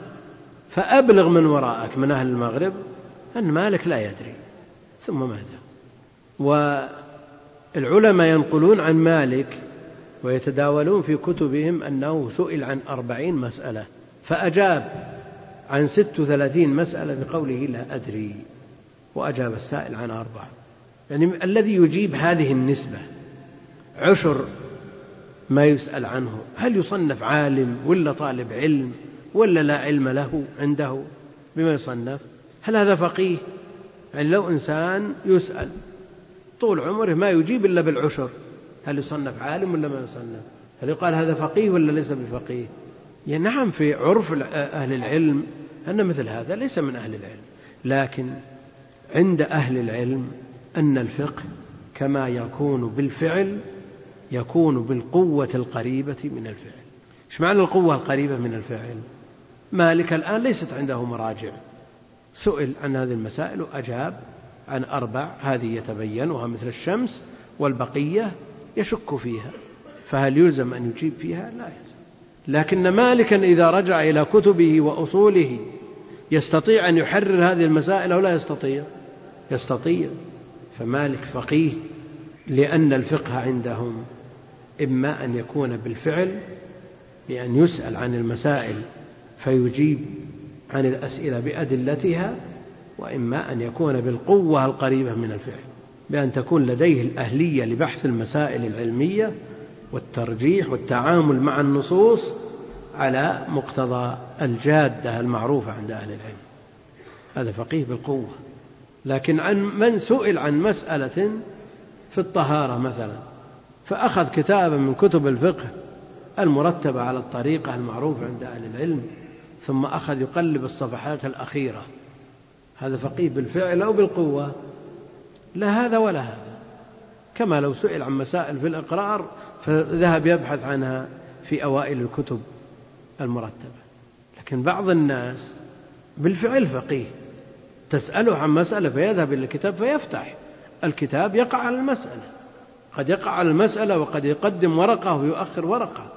Speaker 1: فأبلغ من وراءك من أهل المغرب أن مالك لا يدري. ثم مات والعلماء ينقلون عن مالك ويتداولون في كتبهم أنه سئل عن أربعين مسألة فأجاب عن ست وثلاثين مسألة بقوله لا أدري وأجاب السائل عن أربعة. يعني الذي يجيب هذه النسبة عشر ما يسأل عنه هل يصنف عالم ولا طالب علم ولا لا علم له عنده؟ بما يصنف هل هذا فقيه؟ يعني لو إنسان يسأل طول عمره ما يجيب إلا بالعشر هل يصنف عالم ولا ما يصنف؟ هل يقال هذا فقيه ولا ليس بفقيه؟ يعني نعم في عرف أهل العلم أن مثل هذا ليس من أهل العلم لكن عند أهل العلم أن الفقه كما يكون بالفعل يكون بالقوة القريبة من الفعل. إيش معنى القوة القريبة من الفعل؟ مالك الآن ليست عنده مراجع. سئل عن هذه المسائل وأجاب عن أربع هذه يتبينها مثل الشمس والبقية يشك فيها. فهل يلزم أن يجيب فيها؟ لا يلزم. لكن مالكا إذا رجع إلى كتبه وأصوله يستطيع أن يحرر هذه المسائل أو لا يستطيع؟ يستطيع. فمالك فقيه لأن الفقه عندهم إما أن يكون بالفعل بأن يسأل عن المسائل فيجيب عن الأسئلة بأدلتها وإما أن يكون بالقوة القريبة من الفعل. بأن تكون لديه الأهلية لبحث المسائل العلمية والترجيح والتعامل مع النصوص على مقتضى الجادة المعروفة عند أهل العلم. هذا فقيه بالقوة. لكن عن من سئل عن مسألة في الطهارة مثلا فأخذ كتابا من كتب الفقه المرتبة على الطريقة المعروفة عند أهل العلم ثم أخذ يقلب الصفحات الأخيرة. هذا فقيه بالفعل أو بالقوة. لا هذا ولا هذا. كما لو سئل عن مسائل في الإقرار فذهب يبحث عنها في أوائل الكتب المرتبة. لكن بعض الناس بالفعل فقيه. تسأله عن مسألة فيذهب إلى الكتاب فيفتح. الكتاب يقع على المسألة. قد يقع على المسألة وقد يقدم ورقة ويؤخر ورقة.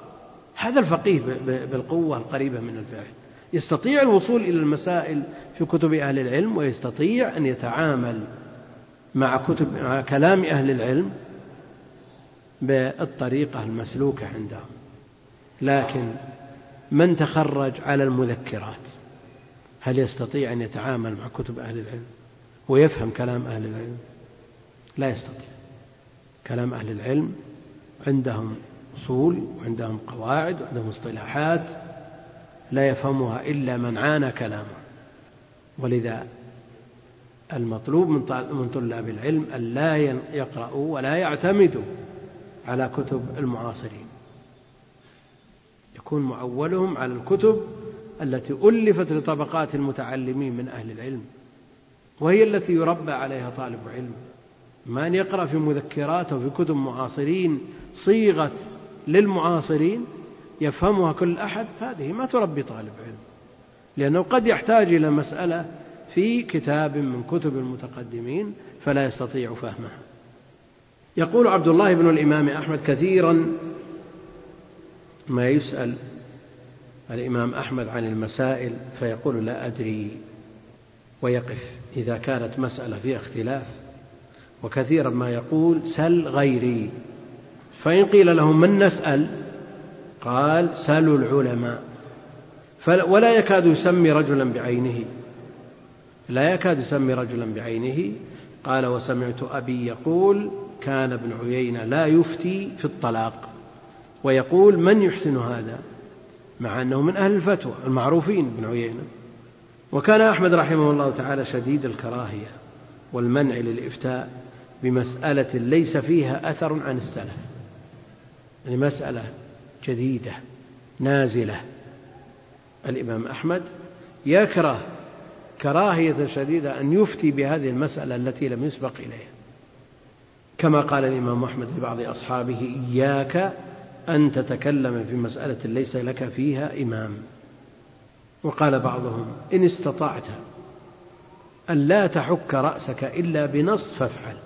Speaker 1: هذا الفقيه بالقوة القريبة من الفعل. يستطيع الوصول إلى المسائل في كتب أهل العلم ويستطيع أن يتعامل مع كتب مع كلام أهل العلم بالطريقة المسلوكة عندهم. لكن من تخرج على المذكرات؟ هل يستطيع أن يتعامل مع كتب أهل العلم ويفهم كلام أهل العلم؟ لا يستطيع. كلام أهل العلم عندهم أصول وعندهم قواعد وعندهم اصطلاحات لا يفهمها إلا من عانى كلامه. ولذا المطلوب من طلاب العلم أن لا يقرأوا ولا يعتمدوا على كتب المعاصرين. يكون معولهم على الكتب التي ألفت لطبقات المتعلمين من أهل العلم وهي التي يربى عليها طالب علم. ما أن يقرأ في مذكرات أو في كتب معاصرين صيغة للمعاصرين يفهمها كل أحد هذه ما تربي طالب علم. لأنه قد يحتاج إلى مسألة في كتاب من كتب المتقدمين فلا يستطيع فهمها. يقول عبد الله بن الإمام أحمد كثيرا ما يسأل الإمام أحمد عن المسائل فيقول لا أدري ويقف إذا كانت مسألة فيها اختلاف وكثيرا ما يقول سل غيري. فإن قيل لهم من نسأل؟ قال سلوا العلماء. ولا يكاد يسمي رجلا بعينه. لا يكاد يسمي رجلا بعينه. قال وسمعت أبي يقول كان ابن عيينة لا يفتي في الطلاق. ويقول من يحسن هذا؟ مع أنه من أهل الفتوى المعروفين ابن عيينة. وكان أحمد رحمه الله تعالى شديد الكراهية والمنع للإفتاء بمسألة ليس فيها أثر عن السلف. يعني مسألة جديدة نازلة. الإمام أحمد يكره كراهية شديدة أن يفتي بهذه المسألة التي لم يسبق إليها كما قال الإمام أحمد لبعض أصحابه إياك أن تتكلم في مسألة ليس لك فيها إمام. وقال بعضهم إن استطعت أن لا تحك رأسك إلا بنص فافعل.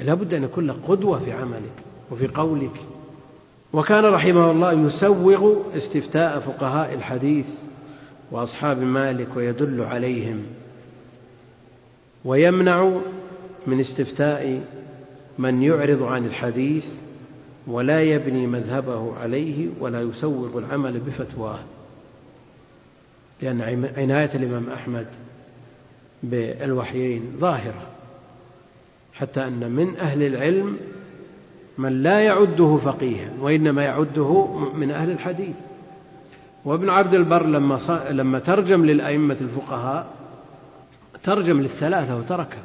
Speaker 1: لا بد أن يكون لك قدوة في عملك وفي قولك. وكان رحمه الله يسوغ استفتاء فقهاء الحديث وأصحاب مالك ويدل عليهم. ويمنع من استفتاء من يعرض عن الحديث ولا يبني مذهبه عليه ولا يسوغ العمل بفتواه. لأن عناية الإمام أحمد بالوحيين ظاهرة حتى أن من أهل العلم من لا يعده فقيها وإنما يعده من أهل الحديث. وابن عبد البر لما لما ترجم للأئمة الفقهاء ترجم للثلاثة وتركها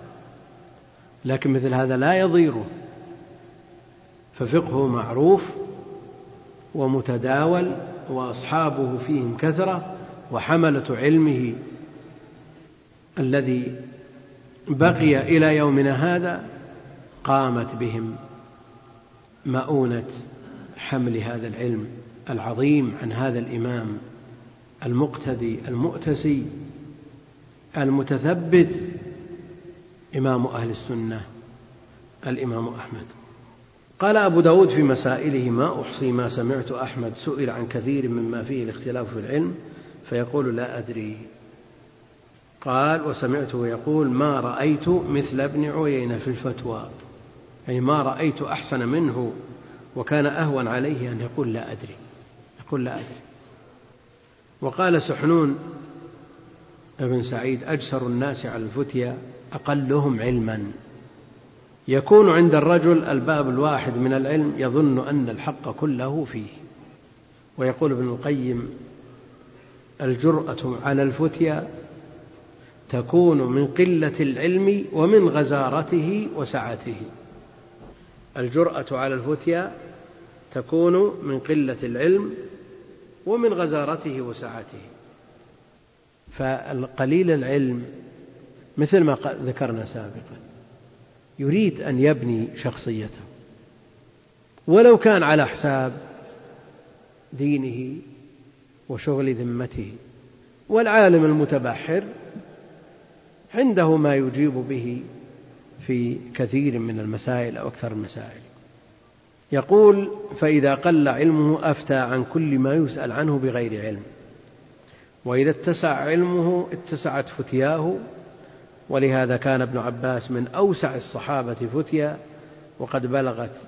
Speaker 1: لكن مثل هذا لا يضيره. ففقهه معروف ومتداول وأصحابه فيهم كثرة وحملة علمه الذي بقي إلى يومنا هذا قامت بهم مؤونة حمل هذا العلم العظيم عن هذا الإمام المقتدي المؤتسي المتثبت إمام أهل السنة الإمام أحمد. قال أبو داود في مسائله ما أحصي ما سمعت أحمد سئل عن كثير مما فيه الاختلاف في العلم فيقول لا أدري. قال وسمعته يقول ما رأيت مثل ابن عيينة في الفتوى. يعني ما رأيت أحسن منه وكان أهون عليه أن يقول لا أدري. يقول لا أدري. وقال سحنون ابن سعيد أجسر الناس على الفتيا أقلهم علما. يكون عند الرجل الباب الواحد من العلم يظن أن الحق كله فيه. ويقول ابن القيم الجرأة على الفتيا تكون من قلة العلم ومن غزارته وسعته. الجرأة على الفتيا تكون من قلة العلم ومن غزارته وسعته. فالقليل العلم مثل ما ذكرنا سابقا يريد أن يبني شخصيته. ولو كان على حساب دينه وشغل ذمته. والعالم المتبحر عنده ما يجيب به في كثير من المسائل أو أكثر المسائل. يقول فإذا قل علمه أفتى عن كل ما يسأل عنه بغير علم. وإذا اتسع علمه اتسعت فتياه ولهذا كان ابن عباس من أوسع الصحابة فتيا وقد بلغت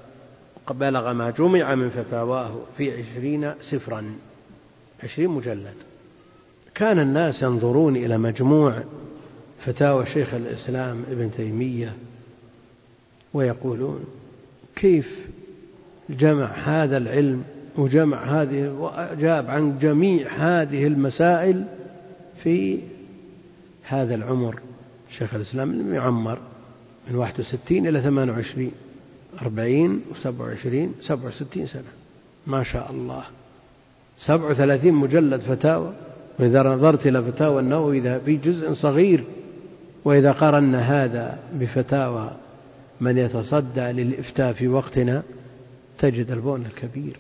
Speaker 1: بلغ ما جمع من فتاواه في عشرين سفرا عشرين مجلد. كان الناس ينظرون إلى مجموع فتاوى شيخ الإسلام ابن تيمية ويقولون كيف جمع هذا العلم وجمع هذه وأجاب عن جميع هذه المسائل في هذا العمر؟ شيخ الإسلام لم يعمر من 61 إلى 28 40 و27 67 سنة. ما شاء الله. 37 مجلد فتاوى. وإذا نظرت إلى فتاوى النووي إذا في جزء صغير. وإذا قارنا هذا بفتاوى من يتصدى للإفتاء في وقتنا تجد البؤن الكبير.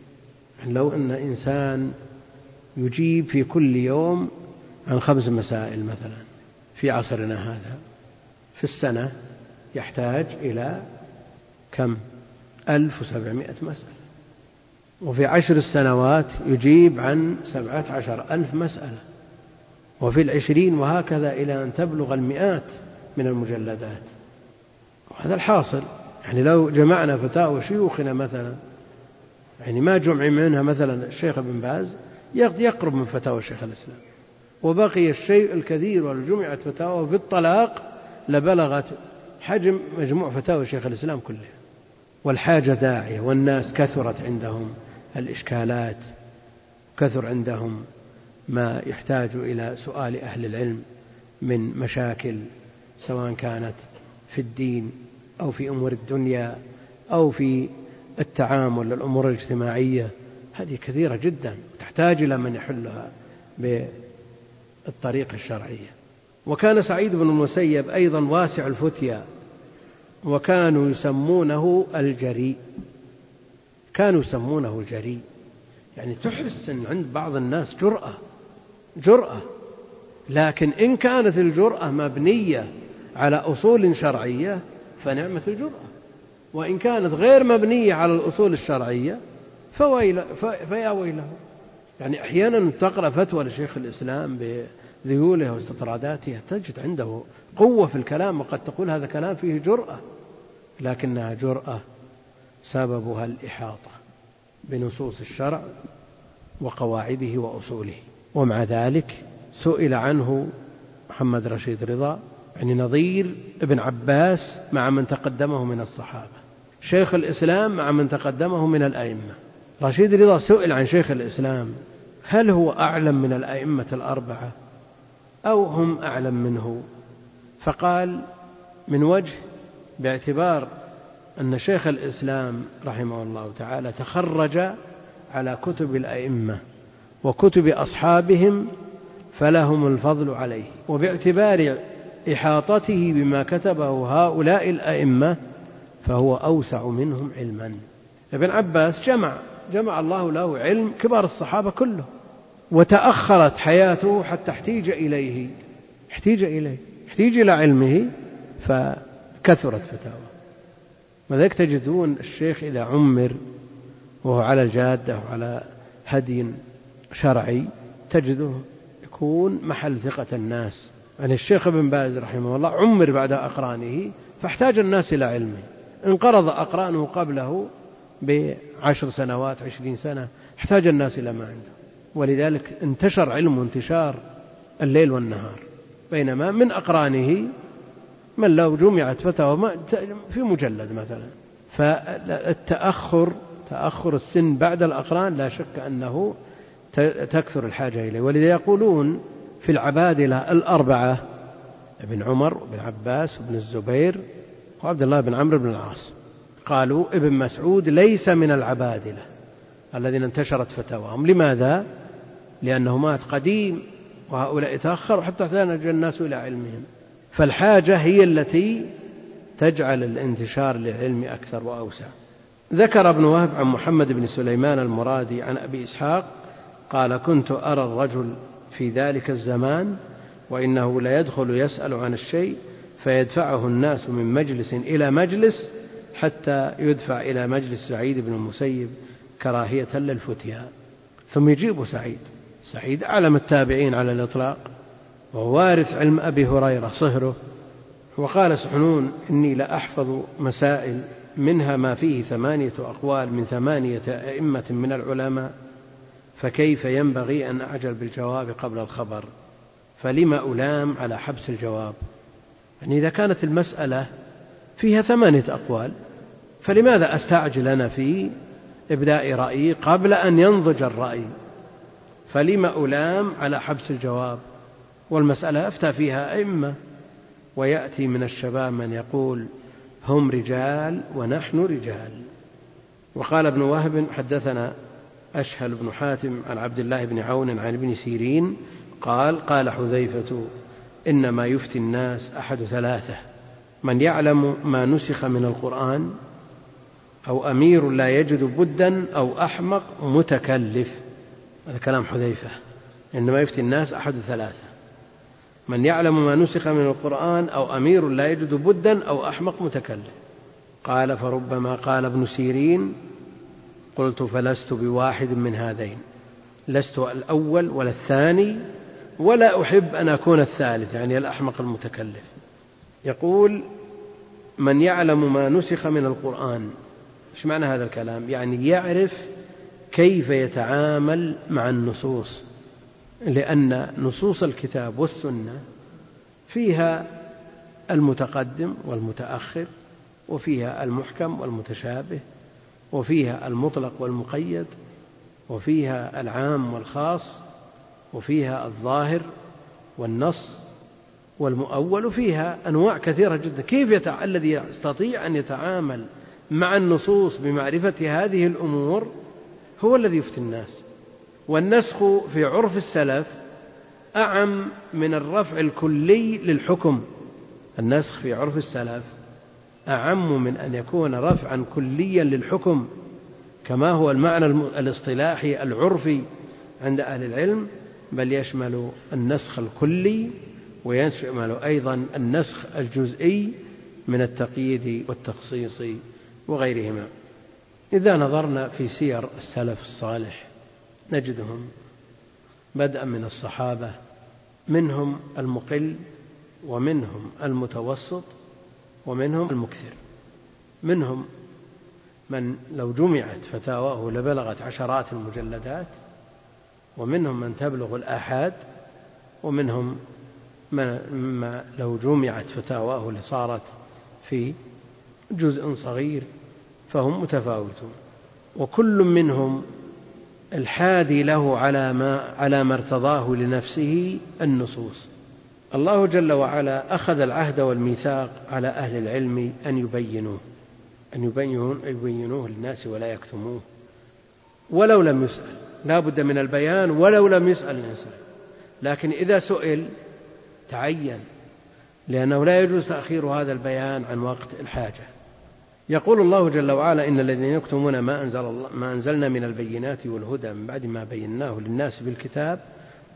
Speaker 1: لو أن إنسان يجيب في كل يوم عن خمس مسائل مثلا. في عصرنا هذا. في السنة يحتاج إلى كم؟ ألف وسبعمائة مسألة. وفي عشر السنوات يجيب عن سبعة عشر ألف مسألة. وفي العشرين وهكذا إلى أن تبلغ المئات من المجلدات. وهذا الحاصل. يعني لو جمعنا فتاوى شيوخنا مثلا يعني ما جمع منها مثلا الشيخ ابن باز يقرب من فتاوى الشيخ الإسلام. وبقي الشيء الكثير ولو جمعت فتاوى في الطلاق لبلغت حجم مجموع فتاوى شيخ الإسلام كلها والحاجة داعية والناس كثرت عندهم الإشكالات كثر عندهم ما يحتاج إلى سؤال أهل العلم من مشاكل سواء كانت في الدين أو في أمور الدنيا أو في التعامل الأمور الاجتماعية. هذه كثيرة جدا تحتاج إلى من يحلها بالطريقة الشرعية. وكان سعيد بن المسيب أيضا واسع الفتيا وكانوا يسمونه الجريء كانوا يسمونه الجريء يعني تحس أن عند بعض الناس جرأة جرأة. لكن إن كانت الجرأة مبنية على أصول شرعية فنعمة الجرأة. وإن كانت غير مبنية على الأصول الشرعية فويل فيا ويله. يعني أحيانا تقرأ فتوى لشيخ الإسلام بذيوله واستطراداته تجد عنده قوة في الكلام وقد تقول هذا كلام فيه جرأة لكنها جرأة سببها الإحاطة بنصوص الشرع وقواعده وأصوله. ومع ذلك سئل عنه محمد رشيد رضا يعني نظير ابن عباس مع من تقدمه من الصحابة. شيخ الإسلام مع من تقدمه من الأئمة. رشيد رضا سئل عن شيخ الإسلام هل هو أعلم من الأئمة الأربعة أو هم أعلم منه؟ فقال من وجه باعتبار أن شيخ الإسلام رحمه الله تعالى تخرج على كتب الأئمة وكتب أصحابهم فلهم الفضل عليه وباعتبار إحاطته بما كتبه هؤلاء الأئمة فهو أوسع منهم علما. ابن عباس جمع جمع الله له علم كبار الصحابة كله وتأخرت حياته حتى احتيج إليه. احتيج إليه. احتيج إلى علمه فكثرت فتاوى. وذلك تجدون الشيخ إذا عمر وهو على الجادة وعلى هدي شرعي تجده يكون محل ثقة الناس. يعني الشيخ ابن باز رحمه الله عمر بعد أقرانه فاحتاج الناس إلى علمه. انقرض أقرانه قبله بعشر سنوات عشرين سنة احتاج الناس إلى ما عنده. ولذلك انتشر علمه انتشار الليل والنهار. بينما من أقرانه من لو جمعت فتوى في مجلد مثلا. فالتأخر تأخر السن بعد الأقران لا شك أنه تكثر الحاجة إليه. ولذا يقولون في العبادلة الأربعة ابن عمر وابن عباس وابن الزبير وعبد الله بن عمرو بن العاص. قالوا ابن مسعود ليس من العبادلة الذين انتشرت فتاواهم. لماذا؟ لأنه مات قديم وهؤلاء تأخروا حتى احتاج الناس إلى علمهم. فالحاجة هي التي تجعل الانتشار للعلم أكثر وأوسع. ذكر ابن وهب عن محمد بن سليمان المرادي عن أبي إسحاق قال كنت أرى الرجل في ذلك الزمان وإنه لا يدخل يسأل عن الشيء فيدفعه الناس من مجلس إلى مجلس حتى يدفع إلى مجلس سعيد بن المسيب كراهية للفتيا. ثم يجيب سعيد. سعيد أعلم التابعين على الإطلاق ووارث علم أبي هريرة صهره وقال سحنون إني لأحفظ مسائل منها ما فيه ثمانية أقوال من ثمانية أئمة من العلماء فكيف ينبغي أن أعجل بالجواب قبل الخبر؟ فلم ألام على حبس الجواب؟ يعني إذا كانت المسألة فيها ثمانية أقوال فلماذا أستعجل أنا في إبداء رأيي قبل أن ينضج الرأي؟ فلم ألام على حبس الجواب؟ والمسألة أفتى فيها أئمة ويأتي من الشباب من يقول هم رجال ونحن رجال. وقال ابن وهب حدثنا أشهل بن حاتم عن عبد الله بن عون عن ابن سيرين قال قال حذيفة إنما يفتي الناس أحد ثلاثة من يعلم ما نسخ من القرآن أو أمير لا يجد بدا أو أحمق متكلف. هذا كلام حذيفة. إنما يفتي الناس أحد ثلاثة. من يعلم ما نسخ من القرآن أو أمير لا يجد بدا أو أحمق متكلم قال فربما قال ابن سيرين قلت فلست بواحد من هذين. لست الأول ولا الثاني ولا أحب أن أكون الثالث يعني الأحمق المتكلف. يقول من يعلم ما نسخ من القرآن إيش معنى هذا الكلام؟ يعني يعرف كيف يتعامل مع النصوص لأن نصوص الكتاب والسنة فيها المتقدم والمتأخر وفيها المحكم والمتشابه وفيها المطلق والمقيد وفيها العام والخاص وفيها الظاهر والنص والمؤول وفيها أنواع كثيرة جدا. كيف يتع... الذي يستطيع أن يتعامل مع النصوص بمعرفة هذه الأمور هو الذي يفتي الناس. والنسخ في عرف السلف أعم من الرفع الكلي للحكم. النسخ في عرف السلف أعم من أن يكون رفعا كليا للحكم كما هو المعنى الاصطلاحي العرفي عند أهل العلم. بل يشمل النسخ الكلي ويشمل أيضا النسخ الجزئي من التقييد والتخصيص وغيرهما. إذا نظرنا في سير السلف الصالح نجدهم بدءا من الصحابة منهم المقل ومنهم المتوسط ومنهم المكثر. منهم من لو جمعت فتاواه لبلغت عشرات المجلدات ومنهم من تبلغ الآحاد ومنهم من لو جمعت فتاواه لصارت في جزء صغير فهم متفاوتون. وكل منهم الحادي له على ما على ما ارتضاه لنفسه النصوص. الله جل وعلا أخذ العهد والميثاق على أهل العلم أن يبينوه أن يبينوه, يبينوه للناس ولا يكتموه. ولو لم يسأل لا بد من البيان ولو لم يسأل الإنسان. لكن إذا سئل تعين لأنه لا يجوز تأخير هذا البيان عن وقت الحاجة. يقول الله جل وعلا إن الذين يكتمون ما أنزل الله ما أنزلنا من البينات والهدى من بعد ما بيناه للناس بالكتاب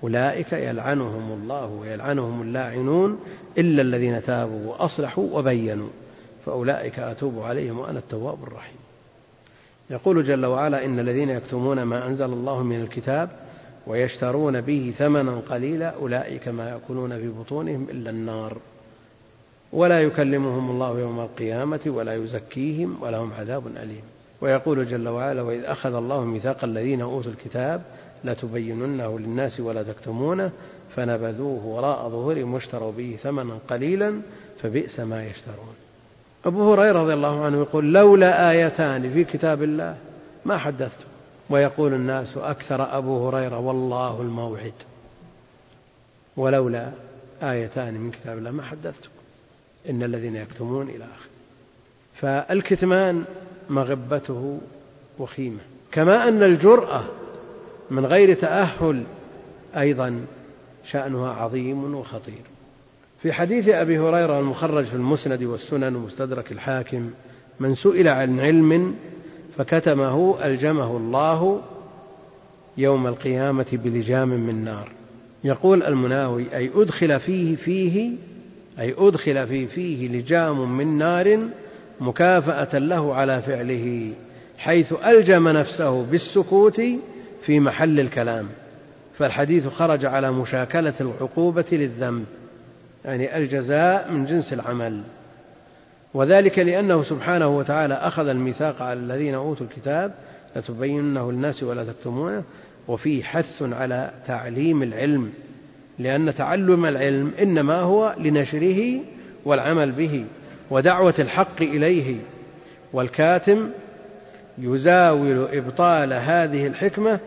Speaker 1: أولئك يلعنهم الله ويلعنهم اللاعنون إلا الذين تابوا وأصلحوا وبينوا فأولئك أتوب عليهم وأنا التواب الرحيم. يقول جل وعلا إن الذين يكتمون ما أنزل الله من الكتاب ويشترون به ثمنا قليلا أولئك ما يأكلون في بطونهم إلا النار. ولا يكلمهم الله يوم القيامة ولا يزكيهم ولهم عذاب أليم. ويقول جل وعلا وإذ أخذ الله ميثاق الذين أوتوا الكتاب لتبيننه للناس ولا تكتمونه فنبذوه وراء ظهورهم واشتروا به ثمنا قليلا فبئس ما يشترون. أبو هريرة رضي الله عنه يقول لولا آيتان في كتاب الله ما حدثت. ويقول الناس أكثر أبو هريرة والله الموعد. ولولا آيتان من كتاب الله ما حدثتكم إن الذين يكتمون إلى آخره. فالكتمان مغبته وخيمة. كما أن الجرأة من غير تأهل أيضا شأنها عظيم وخطير. في حديث أبي هريرة المخرج في المسند والسنن ومستدرك الحاكم من سئل عن علم فكتمه ألجمه الله يوم القيامة بلجام من نار. يقول المناوي أي أدخل فيه فيه أي أدخل في فيه لجام من نار مكافأة له على فعله حيث ألجم نفسه بالسكوت في محل الكلام. فالحديث خرج على مشاكلة العقوبة للذنب يعني الجزاء من جنس العمل. وذلك لأنه سبحانه وتعالى أخذ الميثاق على الذين أوتوا الكتاب لتبيننه للناس ولا تكتمونه وفيه حث على تعليم العلم. لأن تعلم العلم إنما هو لنشره والعمل به ودعوة الحق إليه. والكاتم يزاول إبطال هذه الحكمة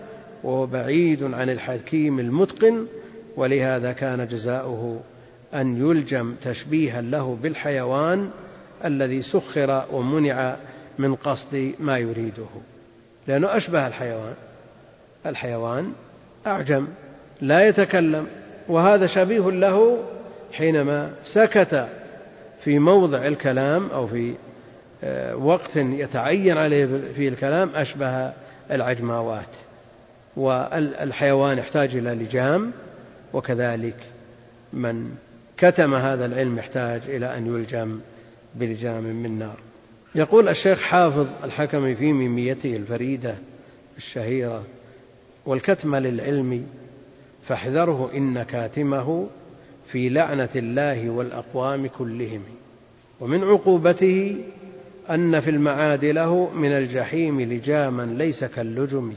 Speaker 1: وهو بعيد عن الحكيم المتقن ولهذا كان جزاؤه أن يلجم تشبيها له بالحيوان الذي سخر ومنع من قصد ما يريده. لأنه أشبه الحيوان. الحيوان أعجم لا يتكلم وهذا شبيه له حينما سكت في موضع الكلام أو في آه، وقت يتعين عليه فيه الكلام أشبه العجماوات والحيوان يحتاج إلى لجام وكذلك من كتم هذا العلم يحتاج إلى أن يلجم بلجام من نار. يقول الشيخ حافظ الحكم في ميميته الفريدة الشهيرة والكتم للعلم فاحذره إن كاتمه في لعنة الله والأقوام كلهم. ومن عقوبته أن في المعاد له من الجحيم لجاما ليس كاللجم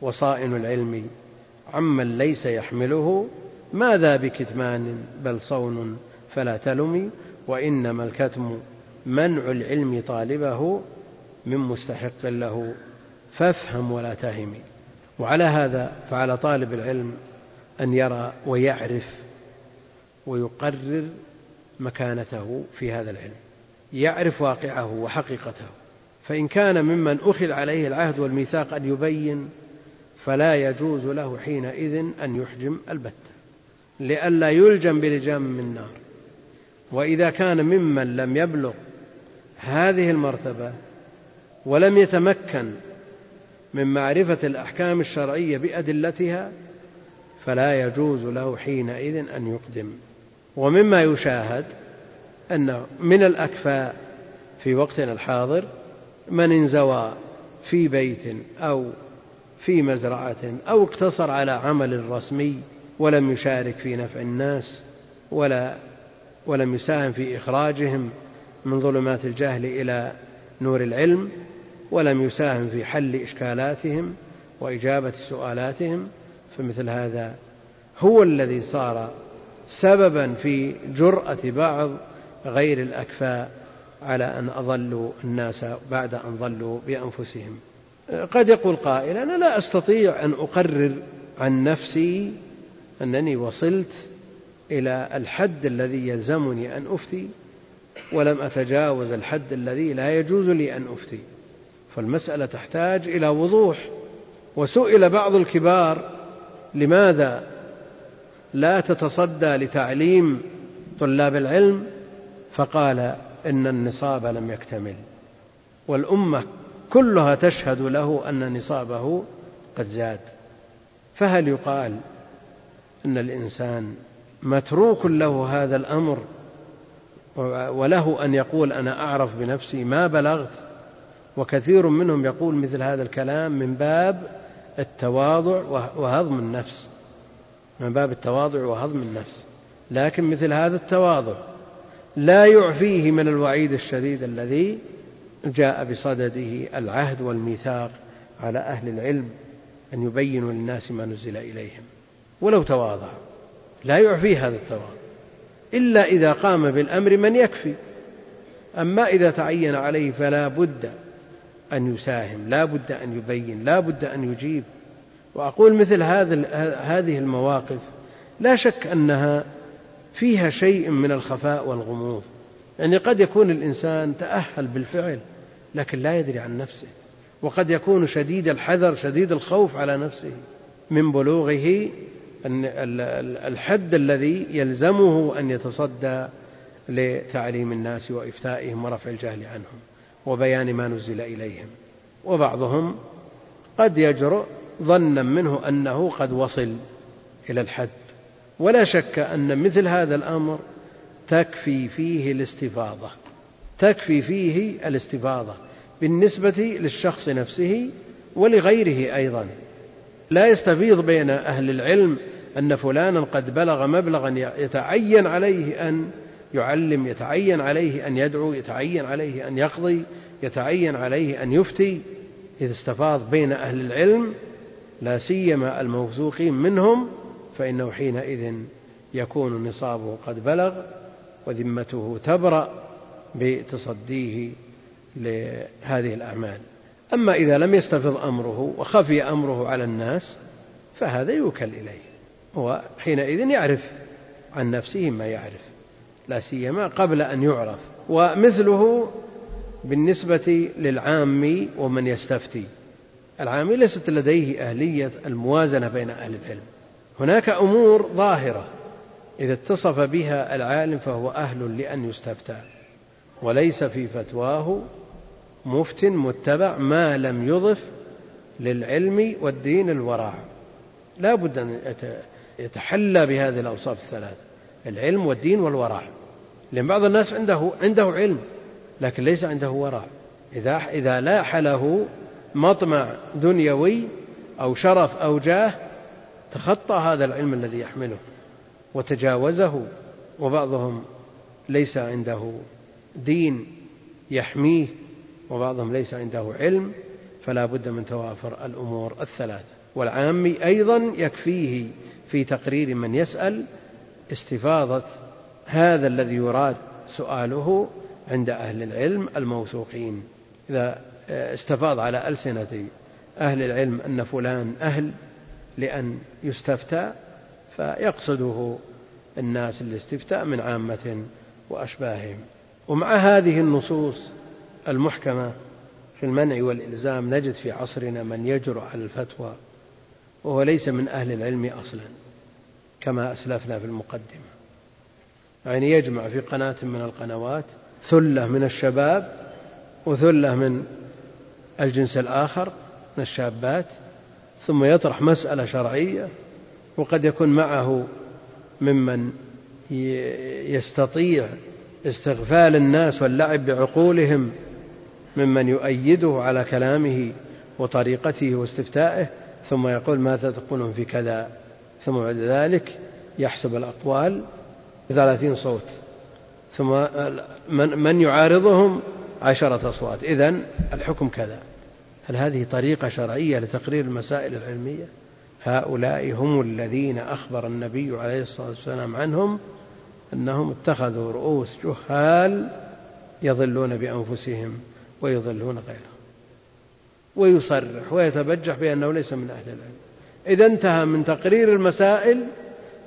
Speaker 1: وصائن العلم عمن ليس يحمله ماذا بكتمان بل صون فلا تلم وإنما الكتم منع العلم طالبه من مستحق له. فافهم ولا تهم. وعلى هذا فعلى طالب العلم أن يرى ويعرف ويقرر مكانته في هذا العلم. يعرف واقعه وحقيقته. فإن كان ممن أخذ عليه العهد والميثاق أن يبين فلا يجوز له حينئذ أن يحجم البتة لئلا يلجم بلجام من نار. وإذا كان ممن لم يبلغ هذه المرتبة ولم يتمكن من معرفة الأحكام الشرعية بأدلتها فلا يجوز له حينئذ أن يقدم. ومما يشاهد أن من الأكفاء في وقتنا الحاضر من انزوى في بيت أو في مزرعة أو اقتصر على عمل رسمي ولم يشارك في نفع الناس ولا ولم يساهم في إخراجهم من ظلمات الجهل إلى نور العلم ولم يساهم في حل إشكالاتهم وإجابة سؤالاتهم فمثل هذا هو الذي صار سببا في جرأة بعض غير الأكفاء على أن أضلوا الناس بعد أن ضلوا بأنفسهم. قد يقول قائل أنا لا أستطيع أن أقرر عن نفسي أنني وصلت إلى الحد الذي يلزمني أن أفتي ولم أتجاوز الحد الذي لا يجوز لي أن أفتي. فالمسألة تحتاج إلى وضوح وسئل بعض الكبار لماذا لا تتصدى لتعليم طلاب العلم؟ فقال إن النصاب لم يكتمل. والأمة كلها تشهد له أن نصابه قد زاد. فهل يقال أن الإنسان متروك له هذا الأمر وله أن يقول أنا أعرف بنفسي ما بلغت؟ وكثير منهم يقول مثل هذا الكلام من باب التواضع وهضم النفس. من باب التواضع وهضم النفس. لكن مثل هذا التواضع لا يعفيه من الوعيد الشديد الذي جاء بصدده العهد والميثاق على أهل العلم أن يبينوا للناس ما نزل إليهم. ولو تواضع. لا يعفي هذا التواضع. إلا إذا قام بالأمر من يكفي. أما إذا تعين عليه فلا بد أن يساهم لا بد أن يبين لا بد أن يجيب. وأقول مثل هذا هذه المواقف لا شك أنها فيها شيء من الخفاء والغموض. يعني قد يكون الإنسان تأهل بالفعل لكن لا يدري عن نفسه. وقد يكون شديد الحذر شديد الخوف على نفسه من بلوغه الحد الذي يلزمه أن يتصدى لتعليم الناس وإفتائهم ورفع الجهل عنهم. وبيان ما نزل إليهم. وبعضهم قد يجرؤ ظنا منه أنه قد وصل إلى الحد. ولا شك أن مثل هذا الأمر تكفي فيه الاستفاضة. تكفي فيه الاستفاضة بالنسبة للشخص نفسه ولغيره أيضا. لا يستفيض بين أهل العلم أن فلانا قد بلغ مبلغا يتعين عليه أن يعلم يتعين عليه أن يدعو يتعين عليه أن يقضي يتعين عليه أن يفتي. إذا استفاض بين أهل العلم لا سيما الموثوقين منهم فإنه حينئذ يكون نصابه قد بلغ وذمته تبرأ بتصديه لهذه الأعمال. أما إذا لم يستفض أمره وخفي أمره على الناس فهذا يوكل إليه هو حينئذ يعرف عن نفسه ما يعرف. لا سيما قبل أن يعرف. ومثله بالنسبة للعام ومن يستفتي. العامي ليست لديه أهلية الموازنة بين أهل العلم. هناك أمور ظاهرة إذا اتصف بها العالم فهو أهل لأن يستفتى. وليس في فتواه مفت متبع ما لم يضف للعلم والدين الورع. لا بد أن يتحلى بهذه الأوصاف الثلاث العلم والدين والورع. لأن بعض الناس عنده عنده علم لكن ليس عنده ورع إذا إذا لاح له مطمع دنيوي أو شرف أو جاه تخطى هذا العلم الذي يحمله وتجاوزه وبعضهم ليس عنده دين يحميه وبعضهم ليس عنده علم فلا بد من توافر الأمور الثلاثة. والعامي أيضا يكفيه في تقرير من يسأل استفاضة هذا الذي يراد سؤاله عند أهل العلم الموثوقين. إذا استفاض على ألسنة أهل العلم أن فلان أهل لأن يستفتى فيقصده الناس الاستفتاء من عامة وأشباههم. ومع هذه النصوص المحكمة في المنع والإلزام نجد في عصرنا من يجرؤ على الفتوى وهو ليس من أهل العلم أصلا كما أسلفنا في المقدمة. يعني يجمع في قناة من القنوات ثلة من الشباب وثلة من الجنس الآخر من الشابات ثم يطرح مسألة شرعية وقد يكون معه ممن يستطيع استغفال الناس واللعب بعقولهم ممن يؤيده على كلامه وطريقته واستفتائه ثم يقول ماذا تقولون في كذا؟ ثم بعد ذلك يحسب الأقوال ثلاثين صوت. ثم من, من يعارضهم عشرة أصوات. إذا الحكم كذا. هل هذه طريقة شرعية لتقرير المسائل العلمية؟ هؤلاء هم الذين أخبر النبي عليه الصلاة والسلام عنهم أنهم اتخذوا رؤوس جهال يضلون بأنفسهم ويضلون غيرهم. ويصرح ويتبجح بأنه ليس من أهل العلم. إذا انتهى من تقرير المسائل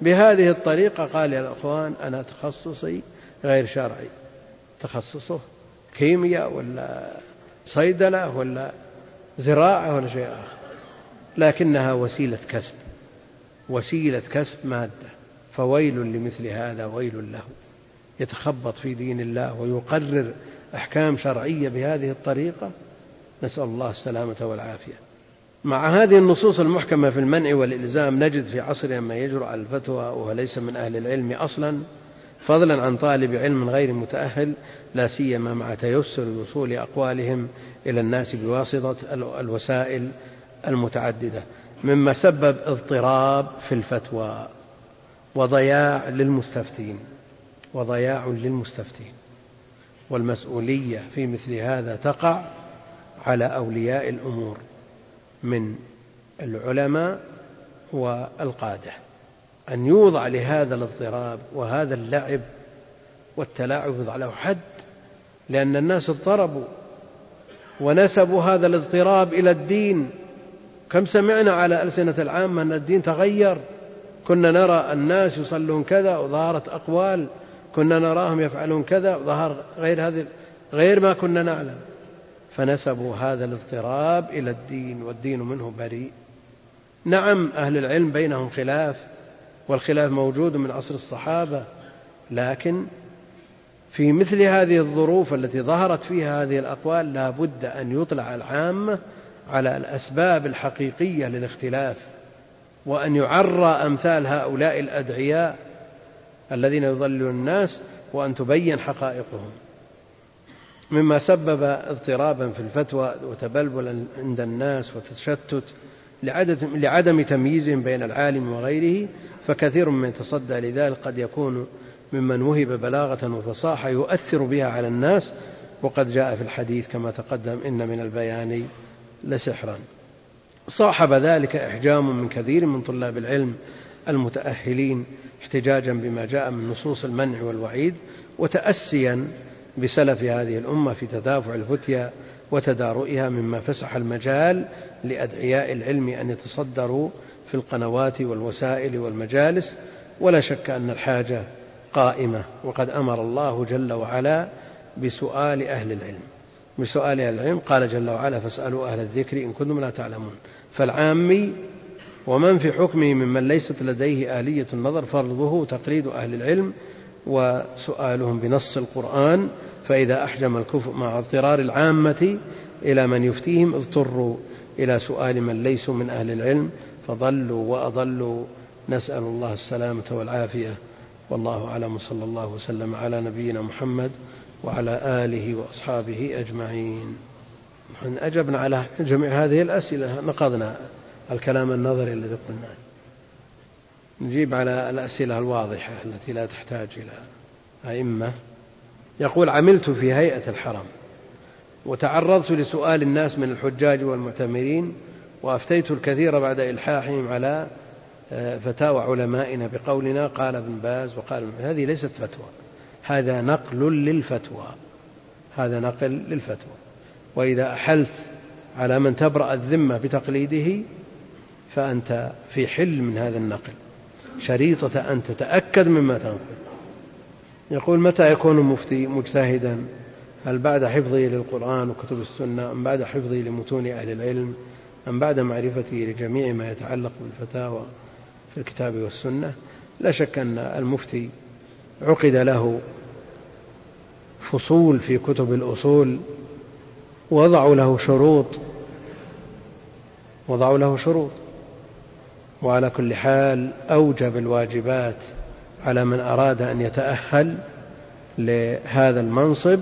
Speaker 1: بهذه الطريقة قال يا الأخوان أنا تخصصي غير شرعي. تخصصه كيمياء ولا صيدلة ولا زراعة ولا شيء آخر. لكنها وسيلة كسب وسيلة كسب مادة. فويل لمثل هذا ويل له. يتخبط في دين الله ويقرر أحكام شرعية بهذه الطريقة. نسأل الله السلامة والعافية. مع هذه النصوص المحكمة في المنع والإلزام نجد في عصرنا ما يجرؤ على الفتوى وهو ليس من أهل العلم أصلا فضلا عن طالب علم غير متأهل لا سيما مع تيسر وصول أقوالهم إلى الناس بواسطة الوسائل المتعددة. مما سبب اضطراب في الفتوى وضياع للمستفتين وضياع للمستفتين. والمسؤولية في مثل هذا تقع على أولياء الأمور. من العلماء والقادة. أن يوضع لهذا الاضطراب وهذا اللعب والتلاعب يوضع له حد لأن الناس اضطربوا ونسبوا هذا الاضطراب إلى الدين. كم سمعنا على ألسنة العامة أن الدين تغير؟ كنا نرى الناس يصلون كذا وظهرت أقوال كنا نراهم يفعلون كذا وظهر غير هذه غير ما كنا نعلم. فنسبوا هذا الاضطراب إلى الدين والدين منه بريء. نعم أهل العلم بينهم خلاف والخلاف موجود من عصر الصحابة لكن في مثل هذه الظروف التي ظهرت فيها هذه الأقوال لا بد أن يطلع العامة على الأسباب الحقيقية للاختلاف وأن يعرى أمثال هؤلاء الأدعياء الذين يضلون الناس وأن تبين حقائقهم. مما سبب اضطرابا في الفتوى وتبلبلا عند الناس وتشتت لعدم تمييزهم بين العالم وغيره فكثير من يتصدى لذلك قد يكون ممن وهب بلاغة وفصاحة يؤثر بها على الناس. وقد جاء في الحديث كما تقدم إن من البيان لسحرا. صاحب ذلك إحجام من كثير من طلاب العلم المتأهلين احتجاجا بما جاء من نصوص المنع والوعيد وتأسيا بسلف هذه الأمة في تدافع الفتيا وتدارؤها مما فسح المجال لأدعياء العلم أن يتصدروا في القنوات والوسائل والمجالس. ولا شك أن الحاجة قائمة وقد أمر الله جل وعلا بسؤال أهل العلم. بسؤال أهل العلم قال جل وعلا فاسألوا أهل الذكر إن كنتم لا تعلمون فالعامي ومن في حكمه ممن ليست لديه آلية النظر فرضه تقليد أهل العلم وسؤالهم بنص القرآن فإذا أحجم الكفر مع اضطرار العامة إلى من يفتيهم اضطروا إلى سؤال من ليسوا من أهل العلم فضلوا وأضلوا. نسأل الله السلامة والعافية. والله أعلم. صلى الله وسلم على نبينا محمد وعلى آله وأصحابه أجمعين. أجبنا على جميع هذه الأسئلة. نقضنا الكلام النظري الذي قلناه. نجيب على الأسئلة الواضحة التي لا تحتاج إلى أئمة. يقول عملت في هيئة الحرم وتعرضت لسؤال الناس من الحجاج والمعتمرين وأفتيت الكثير بعد إلحاحهم على آه، فتاوى علمائنا بقولنا قال ابن باز وقال هذه ليست فتوى هذا نقل للفتوى هذا نقل للفتوى. وإذا أحلت على من تبرأ الذمة بتقليده فأنت في حل من هذا النقل. شريطة أن تتأكد مما تنقل. يقول متى يكون مفتي مجتهدا؟ هل بعد حفظه للقرآن وكتب السنة؟ أم بعد حفظه لمتون أهل العلم؟ أم بعد معرفته لجميع ما يتعلق بالفتاوى في الكتاب والسنة؟ لا شك أن المفتي عقد له فصول في كتب الأصول وضعوا له شروط وضعوا له شروط. وعلى كل حال أوجب الواجبات على من أراد أن يتأهل لهذا المنصب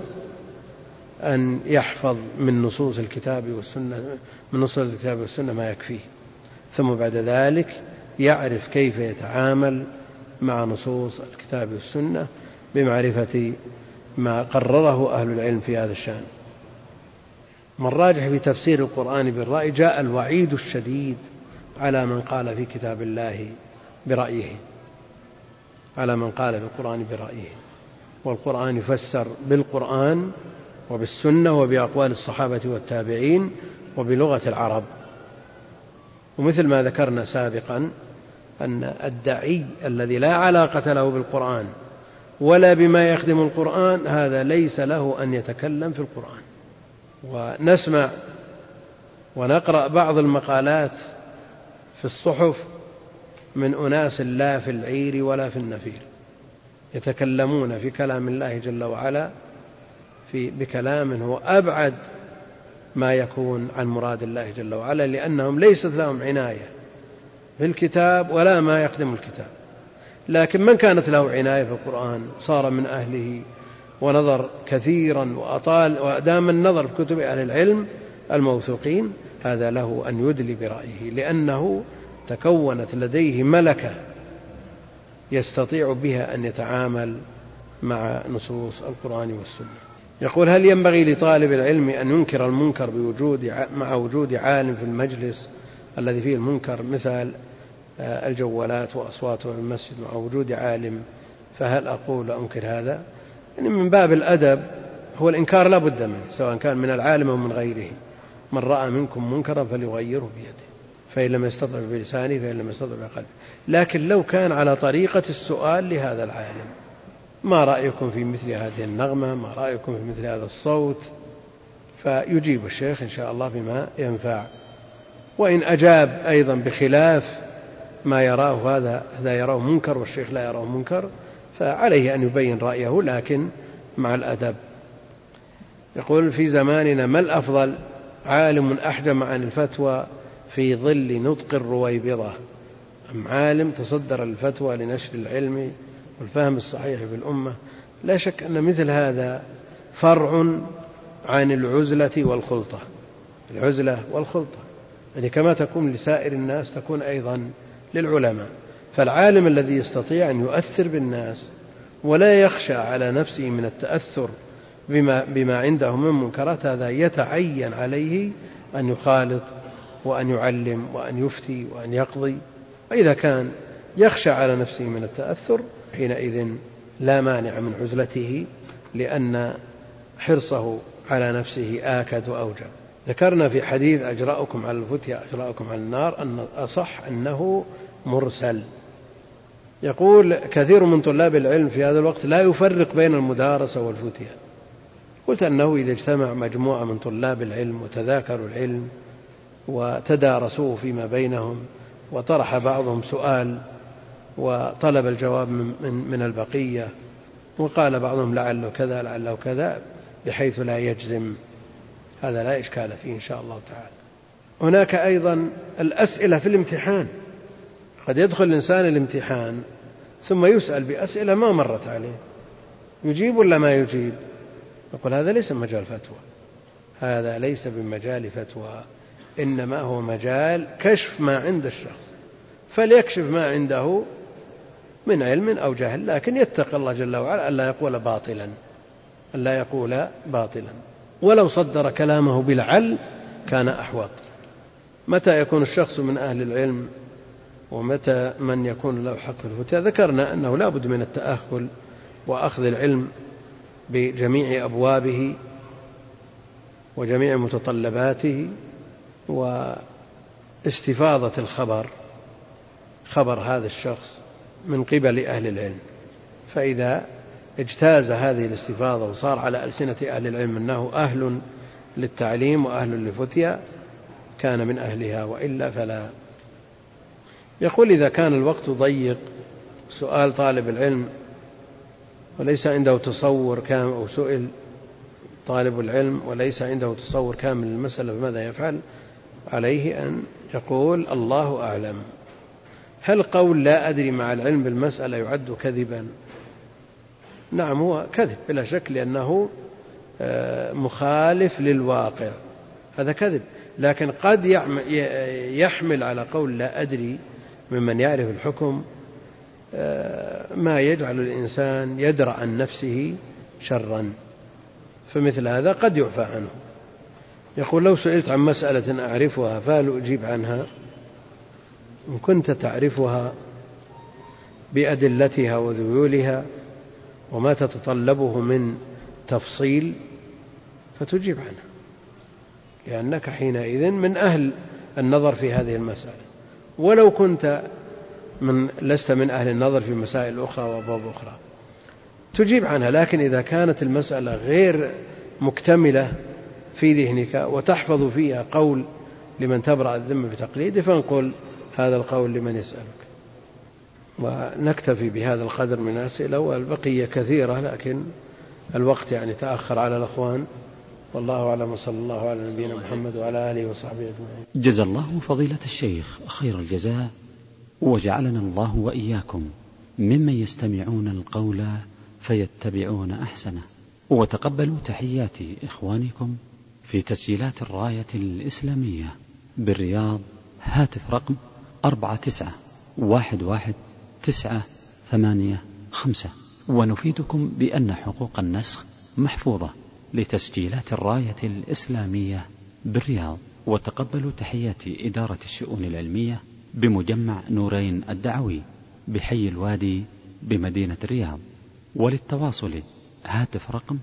Speaker 1: أن يحفظ من نصوص الكتاب والسنة من نصوص الكتاب والسنة ما يكفيه. ثم بعد ذلك يعرف كيف يتعامل مع نصوص الكتاب والسنة بمعرفة ما قرره أهل العلم في هذا الشأن. من راجح في تفسير القرآن بالرأي؟ جاء الوعيد الشديد. على من قال في كتاب الله برأيه. على من قال في القرآن برأيه. والقرآن يفسر بالقرآن وبالسنة وبأقوال الصحابة والتابعين وبلغة العرب. ومثل ما ذكرنا سابقا أن الداعي الذي لا علاقة له بالقرآن ولا بما يخدم القرآن هذا ليس له أن يتكلم في القرآن. ونسمع ونقرأ بعض المقالات في الصحف من أناس لا في العير ولا في النفير يتكلمون في كلام الله جل وعلا في بكلام هو أبعد ما يكون عن مراد الله جل وعلا لأنهم ليست لهم عناية بالكتاب ولا ما يخدم الكتاب. لكن من كانت له عناية في القرآن؟ صار من أهله ونظر كثيرا وأطال وأدام النظر في كتب أهل العلم الموثوقين هذا له أن يدلي برأيه لأنه تكونت لديه ملكة يستطيع بها أن يتعامل مع نصوص القرآن والسنة. يقول هل ينبغي لطالب العلم أن ينكر المنكر بوجود مع وجود عالم في المجلس الذي فيه المنكر مثل آه، الجوالات وأصواتها في المسجد مع وجود عالم؟ فهل أقول أنكر هذا؟ يعني من باب الأدب هو الإنكار لا بد منه سواء كان من العالم أو من غيره. من رأى منكم منكرا فليغيره بيده فإن لم يستطع بلسانه فإن لم يستطع بقلبه. لكن لو كان على طريقة السؤال لهذا العالم ما رأيكم في مثل هذه النغمة؟ ما رأيكم في مثل هذا الصوت؟ فيجيب الشيخ إن شاء الله بما ينفع. وإن أجاب أيضا بخلاف ما يراه هذا هذا يراه منكر والشيخ لا يراه منكر فعليه أن يبين رأيه لكن مع الأدب. يقول في زماننا ما الأفضل عالم أحجم عن الفتوى في ظل نطق الرويبضة. أم عالم تصدر الفتوى لنشر العلم والفهم الصحيح في الأمة. لا شك أن مثل هذا فرع عن العزلة والخلطة. العزلة والخلطة. يعني كما تكون لسائر الناس تكون أيضا للعلماء. فالعالم الذي يستطيع أن يؤثر بالناس ولا يخشى على نفسه من التأثر بما, بما عنده من منكرات هذا يتعين عليه أن يخالط وأن يعلم وأن يفتي وأن يقضي. وإذا كان يخشى على نفسه من التأثر حينئذ لا مانع من عزلته لأن حرصه على نفسه آكد وأوجب. ذكرنا في حديث أجراؤكم على الفتية أجراؤكم على النار أن أصح أنه مرسل. يقول كثير من طلاب العلم في هذا الوقت لا يفرق بين المدارسة والفتية. قلت أنه إذا اجتمع مجموعة من طلاب العلم وتذاكروا العلم وتدارسوه فيما بينهم وطرح بعضهم سؤال وطلب الجواب من, البقية وقال بعضهم لعله كذا لعله كذا بحيث لا يجزم. هذا لا إشكال فيه إن شاء الله تعالى. هناك أيضا الأسئلة في الامتحان. قد يدخل الإنسان الامتحان ثم يسأل بأسئلة ما مرت عليه. يجيب ولا ما يجيب؟ يقول هذا ليس مجال فتوى. هذا ليس بمجال فتوى إنما هو مجال كشف ما عند الشخص. فليكشف ما عنده من علم أو جهل لكن يتقي الله جل وعلا ألا يقول باطلا ألا يقول باطلا. ولو صدر كلامه بلعل كان أحوط. متى يكون الشخص من أهل العلم؟ ومتى من يكون له حق في الفتيا ذكرنا أنه لا بد من التأهل وأخذ العلم بجميع أبوابه وجميع متطلباته واستفاضة الخبر خبر هذا الشخص من قبل أهل العلم. فإذا اجتاز هذه الاستفاضة وصار على ألسنة أهل العلم أنه أهل للتعليم وأهل للفتيا كان من أهلها وإلا فلا. يقول إذا كان الوقت ضيق سؤال طالب العلم وليس عنده تصور كامل أو سئل طالب العلم وليس عنده تصور كامل للمسألة فماذا يفعل؟ عليه أن يقول الله أعلم. هل قول لا أدري مع العلم بالمسألة يعد كذبا؟ نعم هو كذب بلا شك لأنه آه، مخالف للواقع. هذا كذب. لكن قد يحمل على قول لا أدري ممن يعرف الحكم ما يجعل الإنسان يدرأ عن نفسه شرا. فمثل هذا قد يعفى عنه. يقول لو سئلت عن مسألة أعرفها فهل أجيب عنها؟ إن كنت تعرفها بأدلتها وذيولها وما تتطلبه من تفصيل فتجيب عنها لأنك حينئذ من أهل النظر في هذه المسألة. ولو كنت من لست من أهل النظر في مسائل أخرى وأبواب أخرى. تجيب عنها لكن إذا كانت المسألة غير مكتملة في ذهنك وتحفظ فيها قول لمن تبرأ الذمة بتقليده فانقل هذا القول لمن يسألك. ونكتفي بهذا القدر من الأسئلة والبقية كثيرة لكن الوقت يعني تأخر على الأخوان. والله أعلم وصلى الله على نبينا محمد وعلى آله وصحبه أجمعين.
Speaker 2: جزا الله فضيلة الشيخ خير الجزاء وجعلنا الله وإياكم ممن يستمعون القول فيتبعون أحسنه. وتقبلوا تحيات إخوانكم في تسجيلات الراية الإسلامية بالرياض هاتف رقم أربعة تسعة واحد واحد تسعة ثمانية خمسة. ونفيدكم بأن حقوق النسخ محفوظة لتسجيلات الراية الإسلامية بالرياض. وتقبلوا تحيات إدارة الشؤون العلمية بمجمع نورين الدعوي بحي الوادي بمدينة الرياض. وللتواصل هاتف رقم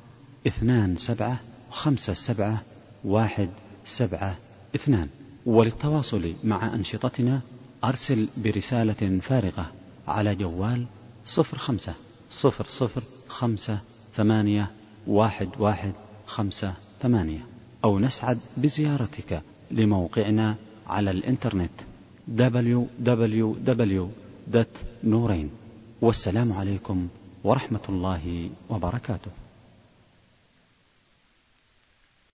Speaker 2: اثنان سبعة خمسة سبعة واحد سبعة اثنان. وللتواصل مع أنشطتنا أرسل برسالة فارغة على جوال صفر خمسة صفر صفر خمسة ثمانية واحد واحد خمسة ثمانية. أو نسعد بزيارتك لموقعنا على الإنترنت. www.نورين والسلام عليكم ورحمة الله وبركاته